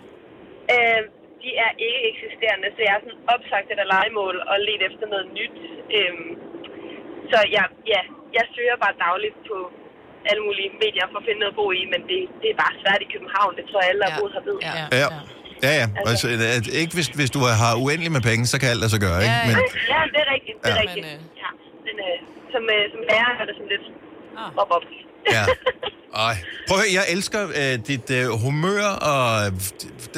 Øh, de er ikke eksisterende, så jeg er sådan opsagt et legemål og let efter noget nyt. Øhm, så jeg, ja, jeg søger bare dagligt på alle mulige medier for at finde noget at bo i, men det, det er bare svært i København. Det tror jeg, alle, der ja. boet her ved. Ja. Ja. Ja, ja. Altså, at, ikke hvis, hvis du har uendelig med penge, så kan alt lade sig gøre, ikke? Men, ja, det er rigtigt. Det er Ja. rigtigt. Ja. Men øh, som, øh, som lærer er det sådan lidt op op. ja. *laughs* Ej. Prøv at høre, jeg elsker øh, dit øh, humør og øh,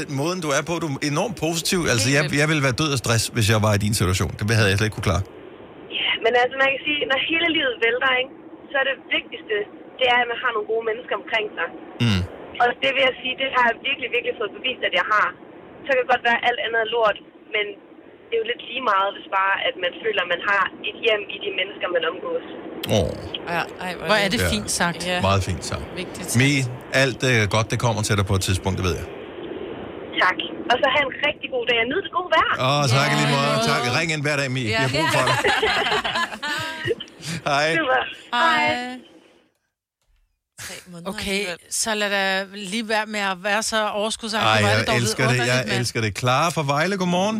den måde, du er på. Du er enormt positiv. Altså, jeg, jeg ville være død af stress, hvis jeg var i din situation. Det havde jeg slet ikke kunne klare. Ja, men altså man kan sige, når hele livet vælter, ikke, så er det vigtigste, det er, at man har nogle gode mennesker omkring sig. Mm. Og det vil jeg sige, det har jeg virkelig, virkelig fået bevist, at jeg har. Så kan det godt være, at alt andet er lort, men det er jo lidt lige meget, hvis bare, at man føler, at man har et hjem i de mennesker, man omgås. Åh, Ja, ej, Hvor er det Ja. fint sagt. Ja. meget fint så. Vigtigt. Mi, alt øh, godt, det kommer til dig på et tidspunkt, det ved jeg. Tak. Og så have en rigtig god dag nyd det gode vejr. Åh, oh, tak yeah. lige måde. Tak. Ring ind hver dag, Mi. Jeg har brug for dig. *laughs* Hej. Super. Hej. Okay, så lad da lige være med at være så overskudsagtig. Ej, jeg dog elsker det. Jeg mand. elsker det. Clara fra Vejle, godmorgen.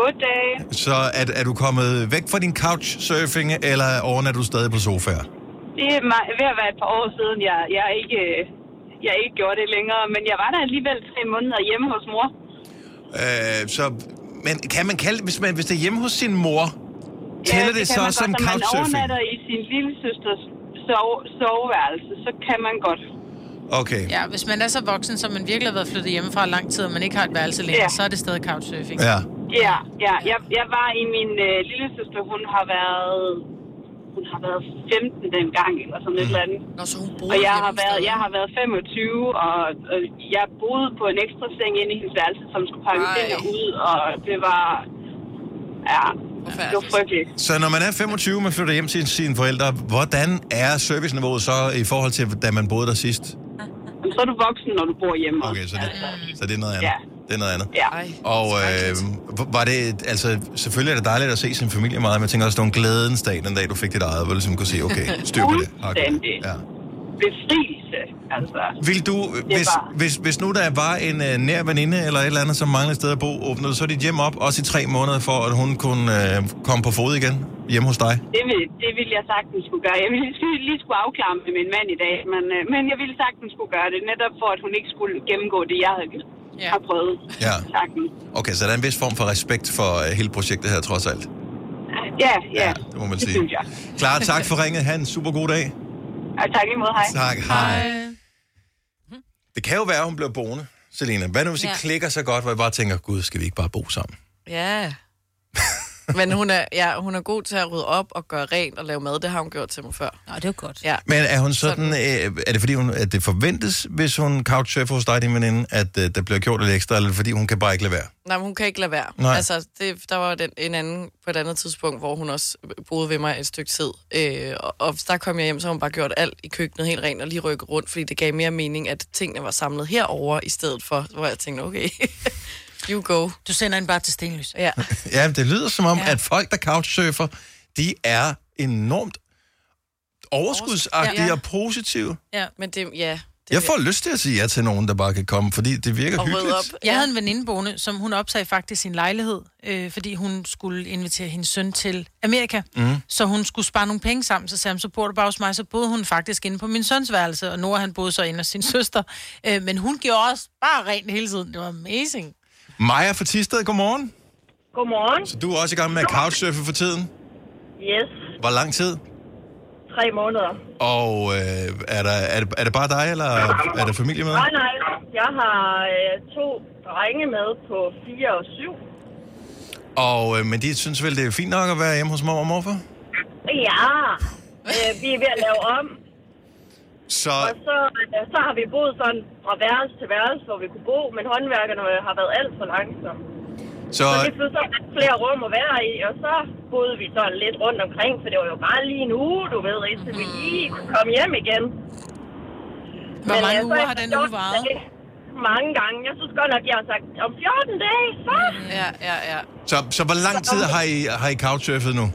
Goddag. Så er, er du kommet væk fra din couchsurfing, eller overnatter du stadig på sofaer? Det er mig- ved at være et par år siden, jeg, jeg, ikke, jeg ikke gjorde det længere. Men jeg var der alligevel tre måneder hjemme hos mor. Øh, så, men kan man kalde hvis, man, hvis det er hjemme hos sin mor, tæller det, kan så man som godt, Når man couchsurfing? overnatter i sin lille søsters sove, soveværelse, så kan man godt. Okay. Ja, hvis man er så voksen, som man virkelig har været flyttet hjemmefra i lang tid, og man ikke har et værelse længere, Ja. så er det stadig couchsurfing. Ja. Ja, ja. Jeg, jeg var i min øh, lille søster, hun har været hun har været 15 dengang, eller sådan et eller andet. Nå, så hun og jeg har, været, jeg har været 25, og, og jeg boede på en ekstra seng inde i hendes værelse, som skulle pakke Ej. ting ud, og det var... Ja, det var frygteligt. Så når man er 25, man flytter hjem til sine forældre, hvordan er serviceniveauet så i forhold til, da man boede der sidst? Jamen, så er du voksen, når du bor hjemme. Okay, så det, så det er noget andet. Ja. Det er noget andet. Ja. Og øh, var det, altså selvfølgelig er det dejligt at se sin familie meget, men jeg tænker også, det var en glædens dag, den dag du fik dit eget, hvor du ligesom kunne sige, okay, styr på det. Okay. Ja. Befrielse, altså. Vil du, hvis, var- hvis, hvis nu der var en uh, nær veninde eller et eller andet, som manglede et sted at bo, åbnede så dit hjem op, også i tre måneder, for at hun kunne uh, komme på fod igen hjemme hos dig? Det vil, det vil jeg sagtens skulle gøre. Jeg ville lige, lige skulle afklare med min mand i dag, men, øh, men jeg ville sagtens skulle gøre det, netop for at hun ikke skulle gennemgå det, jeg havde ja. har prøvet. Ja. Sagtens. Okay, så der er en vis form for respekt for uh, hele projektet her, trods alt. Ja, ja, Det må man det sige. synes jeg. Klar, tak for ringet. Ha' en super god dag. Og tak måde, hej. Tak, hej. Det kan jo være, at hun bliver boende, Selina. Hvad nu, hvis ja. Ja. I klikker så godt, hvor jeg bare tænker, gud, skal vi ikke bare bo sammen? Ja. Men hun er, ja, hun er god til at rydde op og gøre rent og lave mad. Det har hun gjort til mig før. Nå, det er godt. Ja. Men er hun sådan, øh, er det fordi, hun, at det forventes, hvis hun couchsurfer hos dig, din veninde, at øh, der bliver gjort lidt ekstra, eller er fordi, hun kan bare ikke lade være? Nej, men hun kan ikke lade være. Nej. Altså, det, der var den, en anden på et andet tidspunkt, hvor hun også boede ved mig et stykke tid. Øh, og, og der kom jeg hjem, så hun bare gjort alt i køkkenet helt rent og lige rykket rundt, fordi det gav mere mening, at tingene var samlet herover i stedet for, hvor jeg tænkte, okay, *laughs* you go. Du sender en bare til Stenløs. Ja. Ja, det lyder som om, ja. at folk, der couchsurfer, de er enormt overskudsagtige Ja. og positive. Ja, men det, ja. Det Jeg får lyst til at sige ja til nogen, der bare kan komme, fordi det virker hyggeligt. Jeg havde en veninde boende, som hun opsagde faktisk sin lejlighed, øh, fordi hun skulle invitere hendes søn til Amerika. Mm. Så hun skulle spare nogle penge sammen, så sagde hun, så bor du bare hos mig. Så boede hun faktisk inde på min søns værelse, og Nora han boede så inde hos sin *laughs* søster. Øh, men hun gjorde også bare rent hele tiden. Det var amazing. Maja fra Tisted, godmorgen. Godmorgen. Så du er også i gang med at couchsurfe for tiden. Yes, Hvor lang tid? tre måneder. Og øh, er, der, er, det, er det bare dig, eller er der familie med? Nej, nej. Jeg har øh, to drenge med på 4 og 7. Og, øh, men de synes vel, det er fint nok at være hjemme hos mor og morfar? Ja, øh, vi er ved at lave om. Så, Og så, øh, så har vi boet sådan fra værelse til værelse, hvor vi kunne bo, men håndværkerne har været alt for langsomme. så, Så vi fik så lidt flere rum at være i, og så boede vi sådan lidt rundt omkring, for det var jo bare lige en uge, du ved, indtil vi lige kunne komme hjem igen. Hvor mange øh, uger har den uge 14 varet? Mange gange. Jeg synes godt nok, jeg har sagt, om 14 dage, så Ja, ja, ja. så, så hvor lang tid har I, har I couchsurfet nu?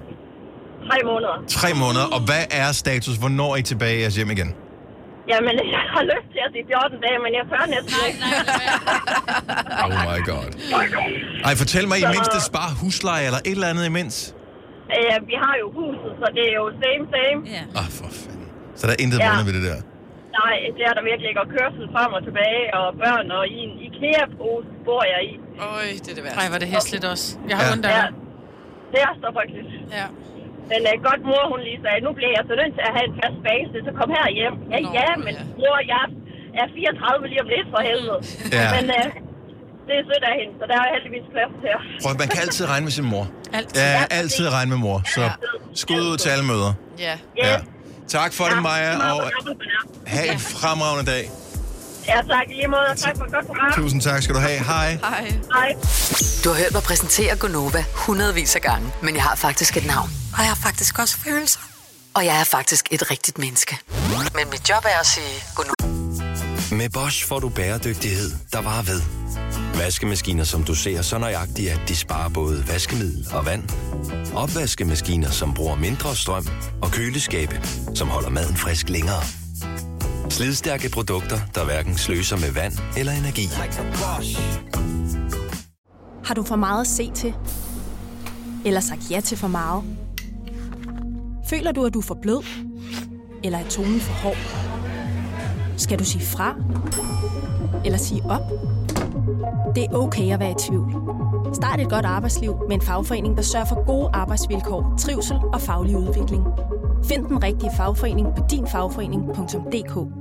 tre måneder. Tre måneder. Og hvad er status? Hvornår er I tilbage i jeres hjem igen? Jamen, *laughs* jeg har lyst til at sige 14 dage, men jeg tør næsten ikke. *laughs* Oh my god. *laughs* Ej, fortæl mig, I mindst det spare husleje eller et eller andet imens? Øh, vi har jo huset, så det er jo same, same. Ja. Ah, for fanden. Så der er intet Ja. ja. ved det der. Nej, det er der virkelig ikke. Og kørsel frem og tilbage, og børn, og i en IKEA-pose bor jeg i. Øj, det er det værste. Ej, var det hæsligt også. Jeg har Ja. ja. ondt af Ja, det er så frygteligt. Ja. Men uh, godt mor, hun lige sagde, nu bliver jeg så nødt til at have en fast base, så kom her hjem. Ja, Nå, ja, men ja. mor, jeg er 34 lige om lidt for helvede. Ja. Men uh, det er sødt af hende, så der er heldigvis plads til jer. Prøv, man kan altid regne med sin mor. Altid. Ja, altid regne med mor. Så skud ud til alle møder. Ja. Ja. Tak for det, Maja, og Ja, have en fremragende dag. Ja tak i lige måde, og tak for et godt program. Tusind tak skal du have. Hej. Hej. Hej. Du har hørt mig præsentere Gonova hundredvis af gange, men jeg har faktisk et navn. Og jeg har faktisk også følelser. Og jeg er faktisk et rigtigt menneske. Men mit job er at sige Gonova. Med Bosch får du bæredygtighed, der varer ved. Vaskemaskiner, som du ser så nøjagtigt, at de sparer både vaskemiddel og vand. Opvaskemaskiner, som bruger mindre strøm. Og køleskabe, som holder maden frisk længere. Slidstærke produkter, der hverken sløser med vand eller energi. Har du for meget at se til? Eller sagt ja til for meget? Føler du, at du er for blød? Eller er tonen for hård? Skal du sige fra? Eller sige op? Det er okay at være i tvivl. Start et godt arbejdsliv med en fagforening, der sørger for gode arbejdsvilkår, trivsel og faglig udvikling. Find den rigtige fagforening på dinfagforening.dk.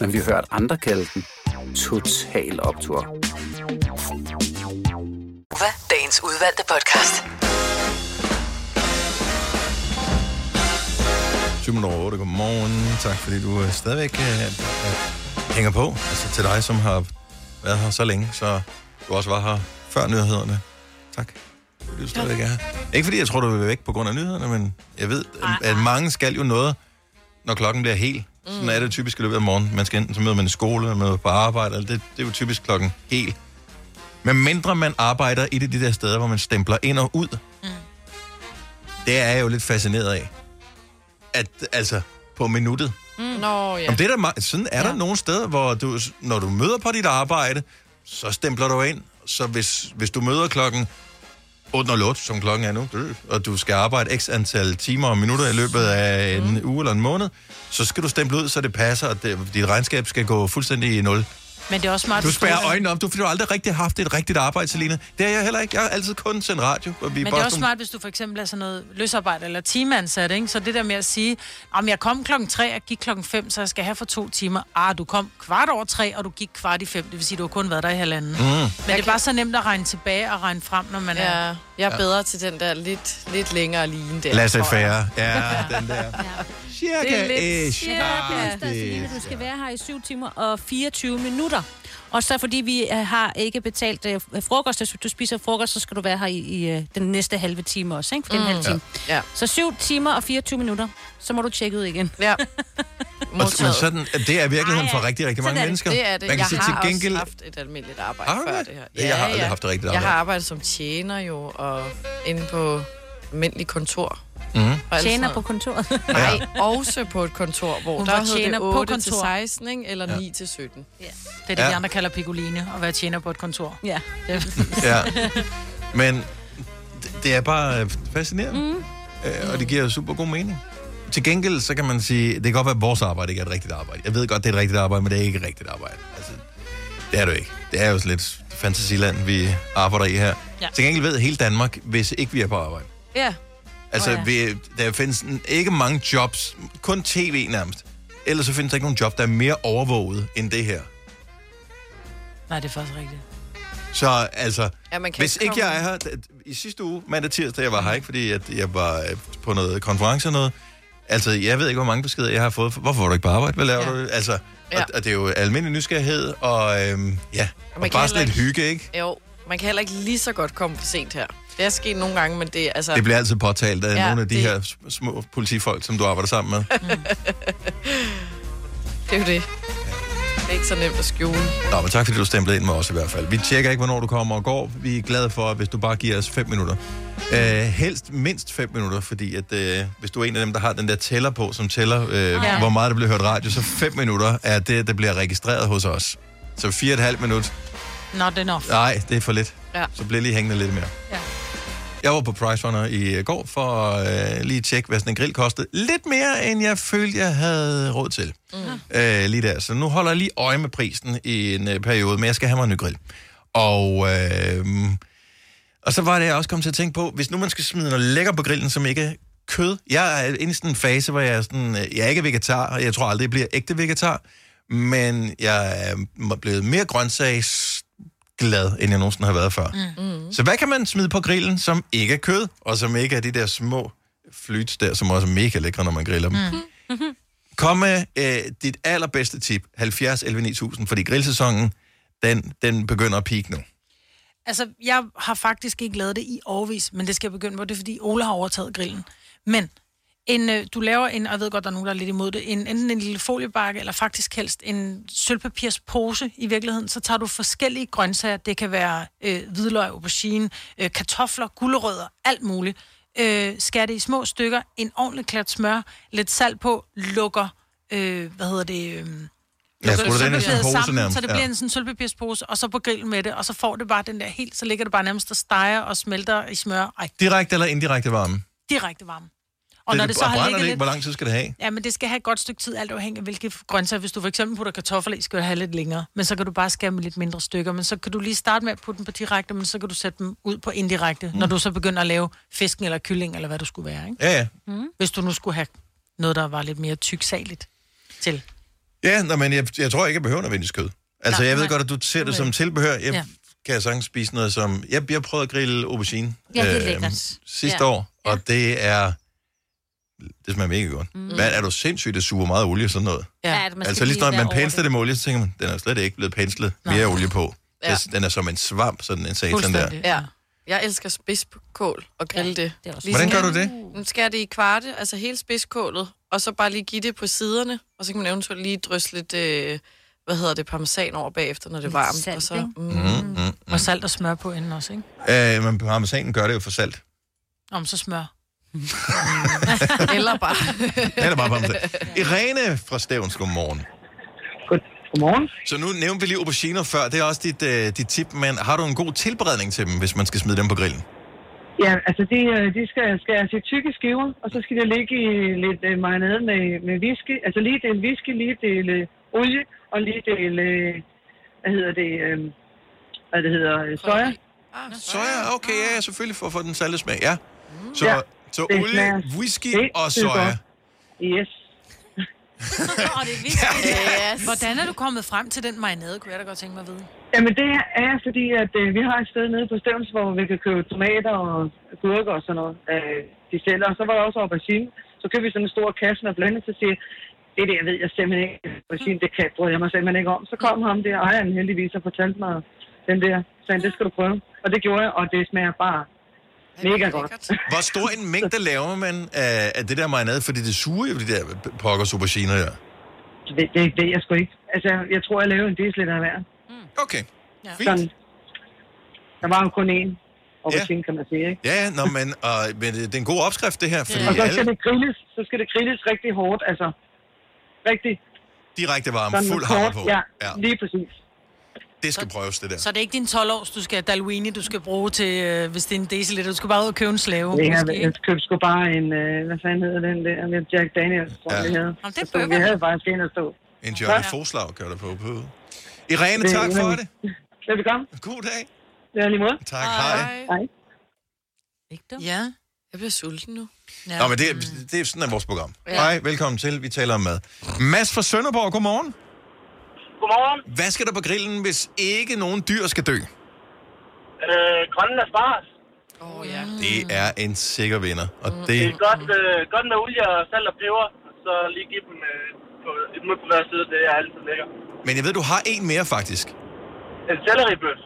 men vi har hørt andre kalde den Total Optor. Gonova, dagens udvalgte podcast. 7 minutter over 8. Godmorgen. Tak fordi du øh, stadigvæk øh, øh, hænger på. Altså til dig, som har været her så længe, så du også var her før nyhederne. Tak. Fordi du stadigvæk er her. Ikke fordi jeg tror, du vil være væk på grund af nyhederne, men jeg ved, at mange skal jo noget, når klokken bliver helt. Sådan er det typisk i løbet af morgenen. Man skal enten så møder man i skole, eller møder på arbejde, eller det, det er jo typisk klokken helt. Men mindre man arbejder i det, de der steder, hvor man stempler ind og ud, mm. det er jeg jo lidt fascineret af. At, altså, på minuttet. Mm. Nå, ja. Jamen, det er der, sådan er ja. der nogle steder, hvor du, når du møder på dit arbejde, så stempler du ind. Så hvis, hvis du møder klokken 8.08, som klokken er nu, og du skal arbejde x antal timer og minutter i løbet af en uge eller en måned, så skal du stemple ud, så det passer, og det, dit regnskab skal gå fuldstændig i nul. Men det er også smart... Du spærrer øjnene op, du, fordi du har aldrig rigtig haft et rigtigt arbejde, Selina. Det har jeg heller ikke. Jeg har altid kun sendt radio. Og vi Men det er også sådan- smart, hvis du for eksempel er sådan noget løsarbejde eller timeansat, ikke? Så det der med at sige, om jeg kom klokken 3 og gik klokken 5, så jeg skal have for to timer. Ah, du kom kvart over 3, og du gik kvart i 5. Det vil sige, du har kun været der i halvanden. Mm. Men det er bare så nemt at regne tilbage og regne frem, når man Ja, er... jeg er Ja. bedre til den der lidt, lidt længere line der. Tror jeg. faire. Ja, den der. *laughs* Cirka Det er lidt- ish. Ja, Ah, det er Selina, du skal være her i 7 timer og 24 minutter. Og så fordi vi øh, har ikke betalt øh, frokost, hvis du spiser frokost, så skal du være her i, i øh, den næste halve time også, ikke? For det Mm. halv time. Ja. Så 7 timer og 24 minutter, så må du tjekke ud igen. Ja. *laughs* Og, men sådan, det er virkeligheden for rigtig, rigtig mange Sådan er det. mennesker. Det er det. Man kan jeg sige har til gengæld... også haft et almindeligt arbejde du før det? det her. Jeg har aldrig haft et rigtigt Jeg har arbejde. arbejdet som tjener jo, og inde på almindelig kontor. Mhm. Alt Tjener på kontoret. Nej, også på et kontor, hvor Hun der var hedder tjener det på 8 til kontor. 16, ikke? eller 9 til 17. Ja. Det er det, Ja. de andre kalder pikoline, at være tjener på et kontor. Ja. Ja. Men det- er bare øh, fascinerende. Mm. Øh, og det giver super god mening. Til gengæld, så kan man sige, det kan godt være, at vores arbejde ikke er et rigtigt arbejde. Jeg ved godt, det er et rigtigt arbejde, men det er ikke et rigtigt arbejde. Altså, det er det jo ikke. Det er jo lidt fantasiland, vi arbejder i her. Ja. Til gengæld ved hele Danmark, hvis ikke vi er på arbejde. Ja. Altså, oh, ja. vi, der findes n- ikke mange jobs, kun tv nærmest. Ellers så findes der ikke nogen job, der er mere overvåget end det her. Nej, det er faktisk rigtigt. Så altså, Ja, man kan hvis ikke ikke jeg komme- er her, i sidste uge, mandag tirsdag, jeg var her ikke, fordi at jeg var øh, på noget konference og noget. Altså, jeg ved ikke, hvor mange beskeder jeg har fået. Hvorfor var du ikke på arbejde? Hvad laver Ja. du? Altså, Ja. og, og, det er jo almindelig nysgerrighed, og øhm, ja, og, bare sådan lidt hygge, ikke? Jo, man kan heller ikke lige så godt komme for sent her. Det er sket nogle gange, men det er altså... Det bliver altid påtalt af Ja, ja, nogle af de det- her sm- små politifolk, som du arbejder sammen med. *laughs* Det er jo det. Det er ikke så nemt at skjule. Nå, men tak fordi du stemplede ind med os i hvert fald. Vi tjekker ikke, hvornår du kommer og går. Vi er glade for, hvis du bare giver os 5 minutter. Uh, helst mindst 5 minutter, fordi at, uh, hvis du er en af dem, der har den der tæller på, som tæller, uh, Ja. ja. hvor meget der bliver hørt radio, så 5 minutter er det, der bliver registreret hos os. Så 4,5 minut. Not enough. Nej, det er for lidt. Ja. Så bliver lige hængende lidt mere. Ja. Jeg var på Price Runner i går for at øh, lige tjekke, hvad sådan en grill kostede. Lidt mere, end jeg følte, jeg havde råd til. Mm. Øh, lige der. Så nu holder jeg lige øje med prisen i en øh, periode, men jeg skal have mig en ny grill. Og, øh, og så var det, jeg også kom til at tænke på, hvis nu man skal smide noget lækker på grillen, som ikke er kød. Jeg er inde i sådan en fase, hvor jeg er, sådan, øh, jeg er ikke vegetar, og jeg tror aldrig, jeg bliver ægte vegetar. Men jeg er blevet mere grøntsagsglad, end jeg nogensinde har været før. Mm. Så hvad kan man smide på grillen, som ikke er kød, og som ikke er de der små flyts der, som også er mega lækre, når man griller dem? Mm. Kom med øh, dit allerbedste tip, 70 11 9000, fordi grillsæsonen, den, den begynder at peak nu. Altså, jeg har faktisk ikke lavet det i årvis, men det skal jeg begynde på. Det er, fordi Ole har overtaget grillen. Men en, øh, du laver en, og jeg ved godt, der er nogen, der er lidt imod det, en, enten en lille foliebakke, eller faktisk helst en sølvpapirspose i virkeligheden. Så tager du forskellige grøntsager. Det kan være øh, hvidløg, aubergine, øh, kartofler, gulerødder, alt muligt. Øh, skær det i små stykker, en ordentlig klat smør, lidt salt på, lukker, øh, hvad hedder det... Øh, Ja, den i sådan pose sammen, nærmest, Så det ja. bliver en sådan sølvpapirspose, og så på grillen med det, og så får det bare den der helt, så ligger det bare nærmest og steger og smelter i smør. Ej, Direkte eller indirekte varme? direkte varme. Og det, når det så har brænder ligget det ikke? lidt... Hvor lang tid skal det have? Ja, men det skal have et godt stykke tid, alt afhængig af hvilke grøntsager. Hvis du for eksempel putter kartofler i, skal det have lidt længere. Men så kan du bare skære med lidt mindre stykker. Men så kan du lige starte med at putte dem på direkte, men så kan du sætte dem ud på indirekte, mm. når du så begynder at lave fisken eller kylling, eller hvad du skulle være. Ikke? Ja, ja. Mm. Hvis du nu skulle have noget, der var lidt mere tyksaligt til. Ja, nå, men jeg, jeg tror ikke, jeg behøver nødvendigvis kød. Altså, Nej, jeg ved nej. godt, at du ser det som tilbehør. Jeg Ja. ja. kan jeg sagtens spise noget som... Jeg, jeg prøvede at grille aubergine Ja, det er lækkert. sidste Ja. år, og det er... Det smager mega godt. Mm. Hvad er du sindssygt, det suger meget olie og sådan noget? Ja, man skal altså lige når man pensler det med olie, så tænker man, den er slet ikke blevet penslet mere olie på. Ja. Den er som en svamp, sådan en satan der. Ja. Jeg elsker spidskål og grille ja, det. det er også Hvordan gør du det? Nu skærer det i kvarte, altså hele spidskålet, og så bare lige give det på siderne, og så kan man eventuelt lige drysse lidt, øh, hvad hedder det, parmesan over bagefter, når det er varmt. salt, og så, ikke? mm, Mm, mm, Og salt og smør på inden også, ikke? Øh, men parmesanen gør det jo for salt. Om så smør. *laughs* Eller bare... *laughs* Eller bare parmesan. Irene fra Stævns, godmorgen. Godmorgen. Så nu nævnte vi lige auberginer før. Det er også dit, uh, dit tip, men har du en god tilberedning til dem, hvis man skal smide dem på grillen? Ja, altså de, øh, de skal skæres i tykke skiver, og så skal de ligge i lidt øh, marinade med, med whisky. Altså lige del whisky, lige del øh, olie, og lige del, øh, hvad hedder det, øh, hvad det hedder, øh, soja. Soja, okay, ja, ja, selvfølgelig for at få den salte smag, ja. Så, Ja, så det olie, smager whisky helt og soja. godt. Yes. Og det er vigtigt. *laughs* yes. Hvordan er du kommet frem til den marinade, kunne jeg da godt tænke mig at vide. Jamen det er fordi, at øh, vi har et sted nede på Stævns, hvor vi kan købe tomater og gurker og sådan noget. Øh, de sælger. Og så var der også aubergine. Så købte vi sådan en stor kasse med blandet, så siger jeg, det der ved jeg simpelthen ikke. Aubergine, det kan jeg mig simpelthen ikke om. Så kom ham der, ejeren heldigvis, og fortalte mig den der. Så han, det skal du prøve. Og det gjorde jeg, og det smager bare mega godt. Hvor stor en mængde laver man af, af det der marinade? Fordi det suger jo de der pokkers auberginer der. Det, det ved jeg sgu ikke. Altså, jeg tror, jeg lavede en deciliter af hver. Okay, fint. Sådan. Der var jo kun én aubergine, kan man sige, ikke? Ja, ja, nå, men, og, men det det er en god opskrift, det her, fordi Og så alle skal det grilles, så skal det grilles rigtig hårdt, altså. Rigtig. direkte varme, Sådan fuld hammer på. Ja, lige præcis. Det skal prøves, det der. Så det er ikke din 12 års, du skal Dalwini, du skal bruge til, øh, hvis det er en deciliter. Du skal bare ud og købe en slave. Det her, måske, jeg ikke? købte sgu bare en, øh, hvad fanden hedder den der, med Jack Daniels, tror jeg, Ja. vi havde. Nå, det er Så vi havde faktisk en at stå. En Johnny Forslag gør det på. på. Irene, Det- tak for det. Velbekomme. God dag. Det er lige måde. Tak, hej. Hej. Ja. Jeg bliver sulten nu. Ja. Nå, men det, er- det er sådan er vores program. Ja. Ja. Hej, velkommen til. Vi taler om mad. Mads fra Sønderborg, godmorgen. Godmorgen. Hvad skal der på grillen, hvis ikke nogen dyr skal dø? Øh, grønne asparges. Åh, oh, ja. Det er en sikker vinder. Og Det det, er godt, øh, godt med olie og salt og peber. Så lige give dem øh, på, et mund på hver side. Det er altid lækker. men jeg ved, du har en mere faktisk. En selleribøf.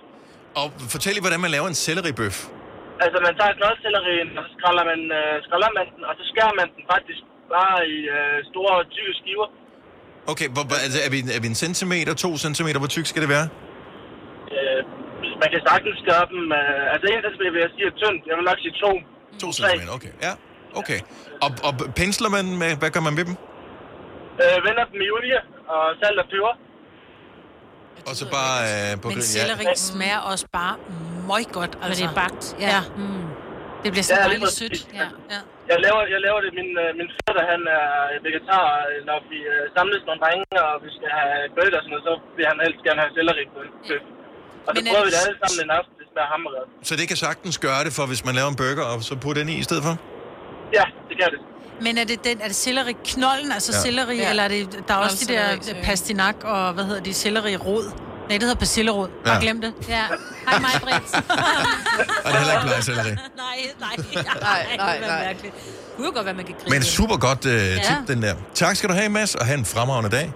Og fortæl lige, hvordan man laver en selleribøf. Altså, man tager knoldsellerien, og så skræller man, øh, skræller man den, og så skærer man den faktisk bare i øh, store, tykke skiver. Okay, hvor, altså, er, vi, er vi en centimeter, to centimeter? Hvor tyk skal det være? Øh, man kan sagtens skære dem. Øh, altså, en centimeter vil jeg sige er tyndt. Jeg vil nok sige to. To centimeter, okay. Ja, okay. Og, og pensler man med, hvad gør man med dem? Øh, vender dem i olie og salt og peber. Og så bare øh, på Men grillen. selleri smager også bare møg godt. Altså. det er bagt, ja. ja. Mm. Det bliver så Ja, præcis. sødt. Ja. ja. Jeg laver, jeg laver det. Min, øh, min fætter, han er vegetar. Når vi øh, samles nogle drenge, og vi skal have burger og sådan noget, så vil han helst gerne have selleri på en bøf. Og så Men er prøver vi det- det alle sammen en aften. Det smager hammergodt. Så det kan sagtens gøre det for, hvis man laver en burger, og så putte den i i stedet for? Ja, det kan det. Men er det, den, er det selleri knolden, altså Ja. ja. selleri, Ja. ja. eller er det, der er også de der pastinak og, hvad hedder de, selleri rod? Nej, det hedder persillerod. Bare Ja. glem det. Ja. Hej mig, Britt. Og det er heller ikke plejeselleri. nej, nej. *laughs* Nej, nej, nej. mærkeligt. Det kunne jo godt være, man kan grine. Men super godt uh, Ja. tip, den der. Tak skal du have, Mads, og have en fremragende dag.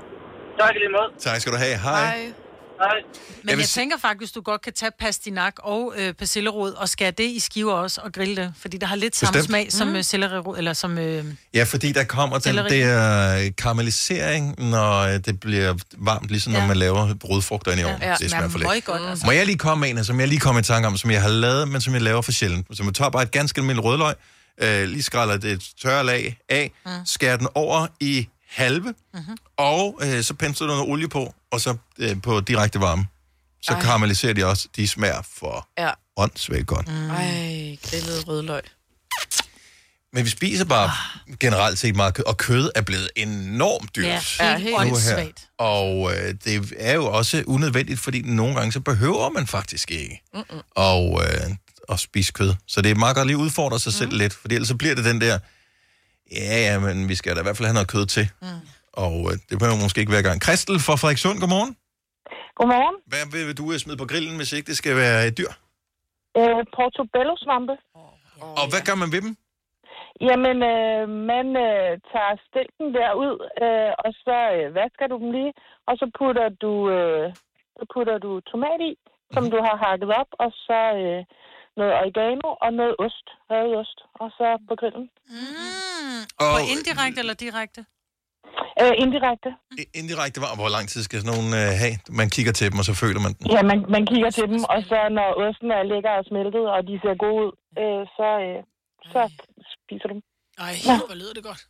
Tak i lige måde. Tak skal du have. Hej. Hej. Men Jeg vil jeg tænker faktisk, du godt kan tage pastinak og øh, persillerod og skære det i skiver også og grille det. Fordi der har lidt samme Bestemt. smag som mm. sellerirod, eller som... Øh, Ja, fordi der kommer den Selleri. der karamellisering, når øh, det bliver varmt, ligesom ja. når Ja. man laver rødfrugter ind i ovnen. ja, det smager for lækkert. godt. Altså. Må jeg lige komme med en, som jeg lige kom i tanke om, som jeg har lavet, men som jeg laver for sjældent. Så man tager bare et ganske almindeligt rødløg, øh, lige skræller det et tørre lag af, mm. skærer den over i halve, mm-hmm. og øh, så pensler du noget olie på, og så øh, på direkte varme. Så Ej. karamelliserer de også. De smager for Ja. åndssvagt godt. Mm. Ej, grillet rødløg. Men vi spiser bare generelt set meget kød, og kød er blevet enormt dyrt. Ja, Ja, helt åndssvagt. Og øh, det er jo også unødvendigt, fordi nogle gange så behøver man faktisk ikke Mm-mm. og, øh, at spise kød. Så det er meget godt lige at udfordre sig selv lidt, for ellers så bliver det den der, ja, ja, men vi skal da i hvert fald have noget kød til. Mm. Og øh, det behøver måske ikke hver gang. Kristel fra Frederikssund, godmorgen. Godmorgen. Hvad vil, vil du øh, smide på grillen, hvis ikke det skal være et dyr? Øh, portobello-svampe. Og hvad gør man ved dem? Jamen, øh, man øh, tager stilken derud, øh, og så øh, vasker du dem lige, og så putter du, øh, så putter du tomat i, som du har hakket op, og så øh, noget oregano og noget ost, ost, og så på grillen. Mm. Og- Og indirekte eller direkte? Øh, indirekte. Indirekte var, hvor lang tid skal sådan nogen øh, have? Man kigger til dem, og så føler man den. Ja, man, man kigger til dem, og så når osten er lækker og smeltet, og de ser gode ud, øh, så, øh, så spiser du dem. Ej, hvor lyder det godt.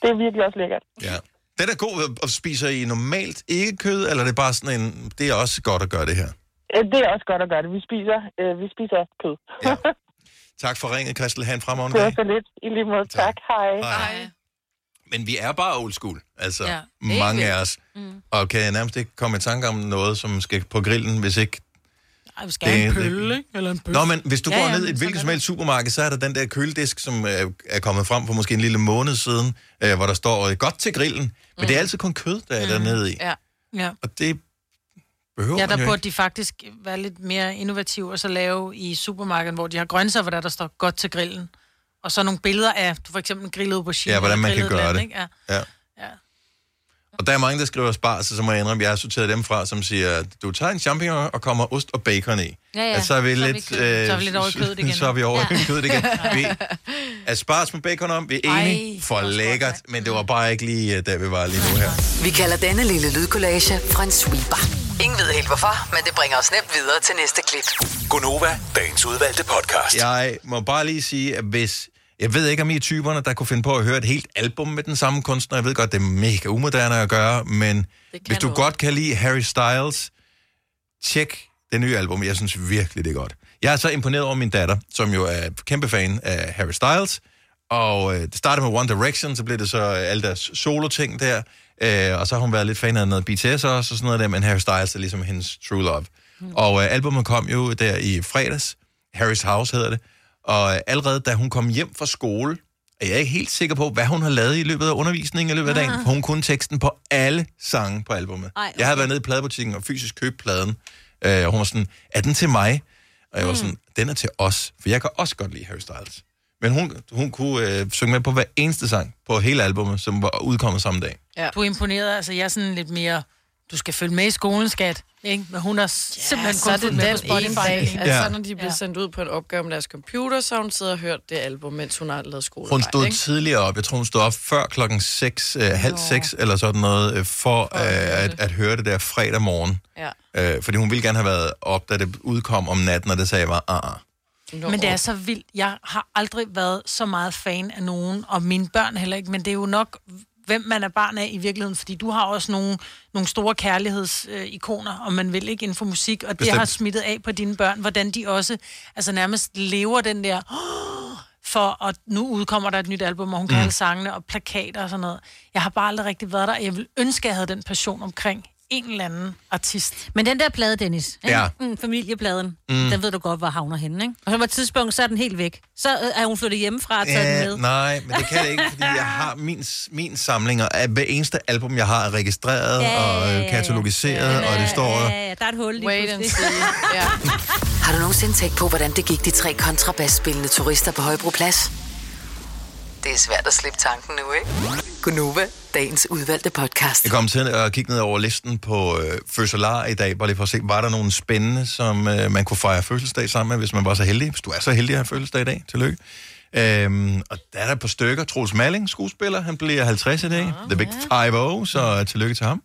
Det er virkelig også lækkert. Ja. Den er god at spiser I normalt ikke kød, eller er det bare sådan en... Det er også godt at gøre det her. Øh, Det er også godt at gøre det. Vi spiser, øh, vi spiser kød. *laughs* Tak for ringet, Christel. Ha' en fremragende Det var dag. så lidt. I lige måde. Tak. Hej. Hej. Men vi er bare old school, altså Ja, ja, mange af os. Mm. Og kan jeg nærmest ikke komme i tanke om noget, som skal på grillen, hvis ikke... Ej, vi skal have en Det- pølle, ikke? Eller en bøf. Nå, men hvis du Ja, ja, går ja, ned i et hvilket som helst supermarked, så er der den der køledisk, som er, er kommet frem for måske en lille måned siden, øh, hvor der står øh, godt til grillen. Men mm. det er altid kun kød, der er mm. dernede i. Ja. Ja. Og det behøver Ja, der burde ikke. de faktisk være lidt mere innovative og så lave i supermarkedet, hvor de har grøntsager, hvor der, der står godt til grillen. Og så nogle billeder af for eksempel grillet aubergine. Ja, hvordan man kan gøre land, det. Ikke? Ja. Ja. Ja. Og der er mange, der skriver spars, så må jeg indrømme, at jeg har sorteret dem fra, som siger, at du tager en champignon og kommer ost og bacon i. Ja, ja. At så er vi Så er vi lidt... kød- så er vi lidt over i kødet igen. *laughs* Så er vi over Ja. i kødet igen. Vi, Asparges med bacon om, vi er enige. Ej, for lækkert, men det var bare ikke lige, øh, der vi var lige nu her. Vi kalder denne lille lydkollage en sweeper. Ingen ved helt hvorfor, men det bringer os nemt videre til næste klip. Gunova, dagens udvalgte podcast. Jeg må bare lige sige, at hvis... Jeg ved ikke, om I er typerne, der kunne finde på at høre et helt album med den samme kunstner. Jeg ved godt, det er mega umoderne at gøre, men hvis du du. godt kan lide Harry Styles, tjek det nye album. Jeg synes virkelig, det er godt. Jeg er så imponeret over min datter, som jo er kæmpe fan af Harry Styles. Og øh, det startede med One Direction, så blev det så øh, alle deres solo-ting der. Øh, og så har hun været lidt fan af noget BTS også, og sådan noget der, men Harry Styles er ligesom hendes true love. Mm. Og øh, albumet kom jo der i fredags. Harry's House hedder det. Og øh, allerede da hun kom hjem fra skole, er jeg ikke helt sikker på, hvad hun har lavet i løbet af undervisningen i løbet af dagen. Ah. For hun kunne teksten på alle sange på albumet. Ej, okay. Jeg havde været nede i pladebutikken og fysisk købt pladen. Øh, og hun var sådan, er den til mig? Og jeg var sådan, den er til os, for jeg kan også godt lide Harry Styles. Men hun, hun kunne øh, synge med på hver eneste sang på hele albumet, som var udkommet samme dag. Ja. Du er imponeret, altså jeg er sådan lidt mere, du skal følge med i skolen, skat. Ikke? Men hun har simpelthen så kun er det fulgt med på Spotify. dag. Altså, Ja. så når de bliver sendt ud på en opgave med deres computer, så hun siddet og hørt det album, mens hun har lavet skole. Hun stod tidligere op. Jeg tror, hun stod op før klokken 6, øh, halv 6 eller sådan noget, øh, for øh, at, at høre det der fredag morgen. Ja. Øh, fordi hun ville gerne have været op, da det udkom om natten, og det sagde jeg var, ah, ah. Men det er så vildt. Jeg har aldrig været så meget fan af nogen, og mine børn heller ikke, men det er jo nok, hvem man er barn af i virkeligheden, fordi du har også nogle, nogle store kærlighedsikoner, og man vil ikke inden for musik, og det Bestemt. har smittet af på dine børn, hvordan de også altså nærmest lever den der, for at nu udkommer der et nyt album, og hun kan Mm. alle sangene og plakater og sådan noget. Jeg har bare aldrig rigtig været der, og jeg vil ønske, at jeg havde den passion omkring en eller anden artist. Men den der plade, Dennis, ikke? Ja. Mm, familiepladen, Mm. den ved du godt, hvor havner henne, ikke? Og så på et tidspunkt, så er den helt væk. Så øh, er hun flyttet hjemmefra og taget Ja, den med. nej, men det kan det ikke, fordi jeg har min, min samlinger af hver eneste album, jeg har er registreret Ja, ja, og ja, øh, ja. katalogiseret, og det står... Ja, ja, der er et hul lige Wait and see. Ja. *laughs* Har du nogensinde tænkt på, hvordan det gik de tre kontrabasspillende turister på Højbroplads? Det er svært at slippe tanken nu, ikke? Gunova, dagens udvalgte podcast. Jeg kom til at kigge ned over listen på øh, fødselar i dag, bare lige for at se, var der nogle spændende, som øh, man kunne fejre fødselsdag sammen med, hvis man var så heldig. Hvis du er så heldig at have fødselsdag i dag, tillykke. Øhm, og der er der et par stykker. Troels Malling, skuespiller, han bliver 50 i dag. The Big 5 så tillykke til ham.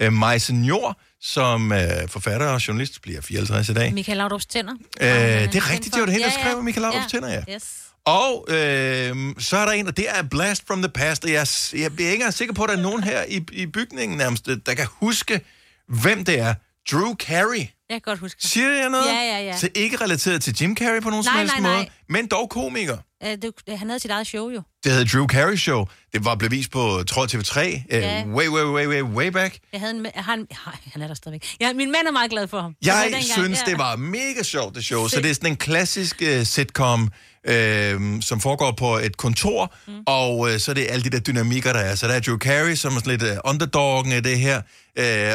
Øh, Maja Senior, som øh, forfatter og journalist, bliver 54 i dag. Michael Laudrups tænder. Øh, det er rigtigt, det var det hende, der Ja, ja. skrev Michael Laudrups tænder, ja. Yes. Og øh, så er der en, og det er Blast from the Past, og jeg, jeg er ikke engang sikker på, at der er nogen her i, i bygningen nærmest, der kan huske, hvem det er. Drew Carey. Jeg kan godt huske. Siger jeg noget? Ja, ja, ja. Så ikke relateret til Jim Carrey på nogen som Nej, helst nej, nej. måde, men dog komiker. Øh, det, han havde sit eget show jo. Det hedder Drew Carey Show. Det var blevet vist på, tror jeg, TV3, Ja. uh, way, way, way, way, way back. Jeg havde en, han, han er der stadigvæk. Ja, min mand er meget glad for ham. Jeg Altså, dengang, synes, ja. det var mega sjovt, det show. Så det er sådan en klassisk uh, sitcom, øh, som foregår på et kontor, mm. og uh, så er det alle de der dynamikker, der er. Så der er Drew Carey, som er sådan lidt uh, underdoggen i det her,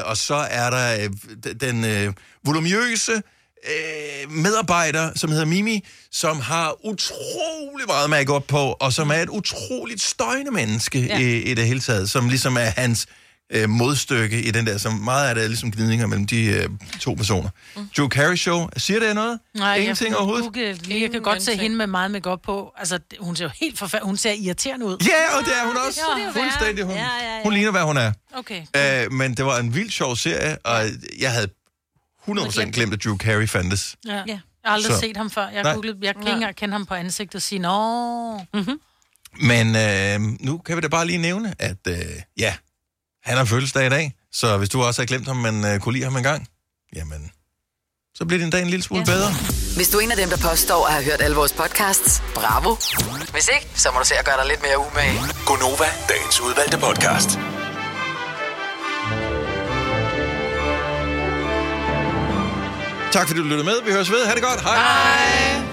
uh, og så er der uh, den uh, volumøse øh, medarbejder, som hedder Mimi, som har utrolig meget make på, og som er et utroligt støjende menneske Ja. ja. i, i det hele taget, som ligesom er hans øh, modstykke i den der, som meget af det er ligesom gnidninger mellem de øh, to personer. Mm. Drew Carey Show, siger det noget? Nej, Ingenting jeg, overhovedet? Google, lige, jeg kan godt se hende med meget makeup på. Altså, det- hun ser jo helt forfærdeligt. Hun ser irriterende ud. Ja, og det er hun også. det er jo Fuldstændig. Hun, Ja, ja, ja. hun ligner, hvad hun er. Okay. Øh, men det var en vild sjov serie, og jeg havde 100% glemt, at Drew Carey fandtes. Ja. ja. Jeg har aldrig så. set ham før. Jeg, googlede, jeg kan ikke engang kende ham på ansigtet og sige, nå. Mm-hmm. Men øh, nu kan vi da bare lige nævne, at øh, ja, han har fødselsdag i dag, så hvis du også har glemt ham, men øh, kunne lide ham engang, jamen, så bliver din dag en lille smule ja. bedre. Hvis du er en af dem, der påstår at have hørt alle vores podcasts, bravo. Hvis ikke, så må du se at gøre dig lidt mere umage. Gonova, dagens udvalgte podcast. Tak fordi du lyttede med. Vi høres ved. Ha' det godt. Hej. Hej.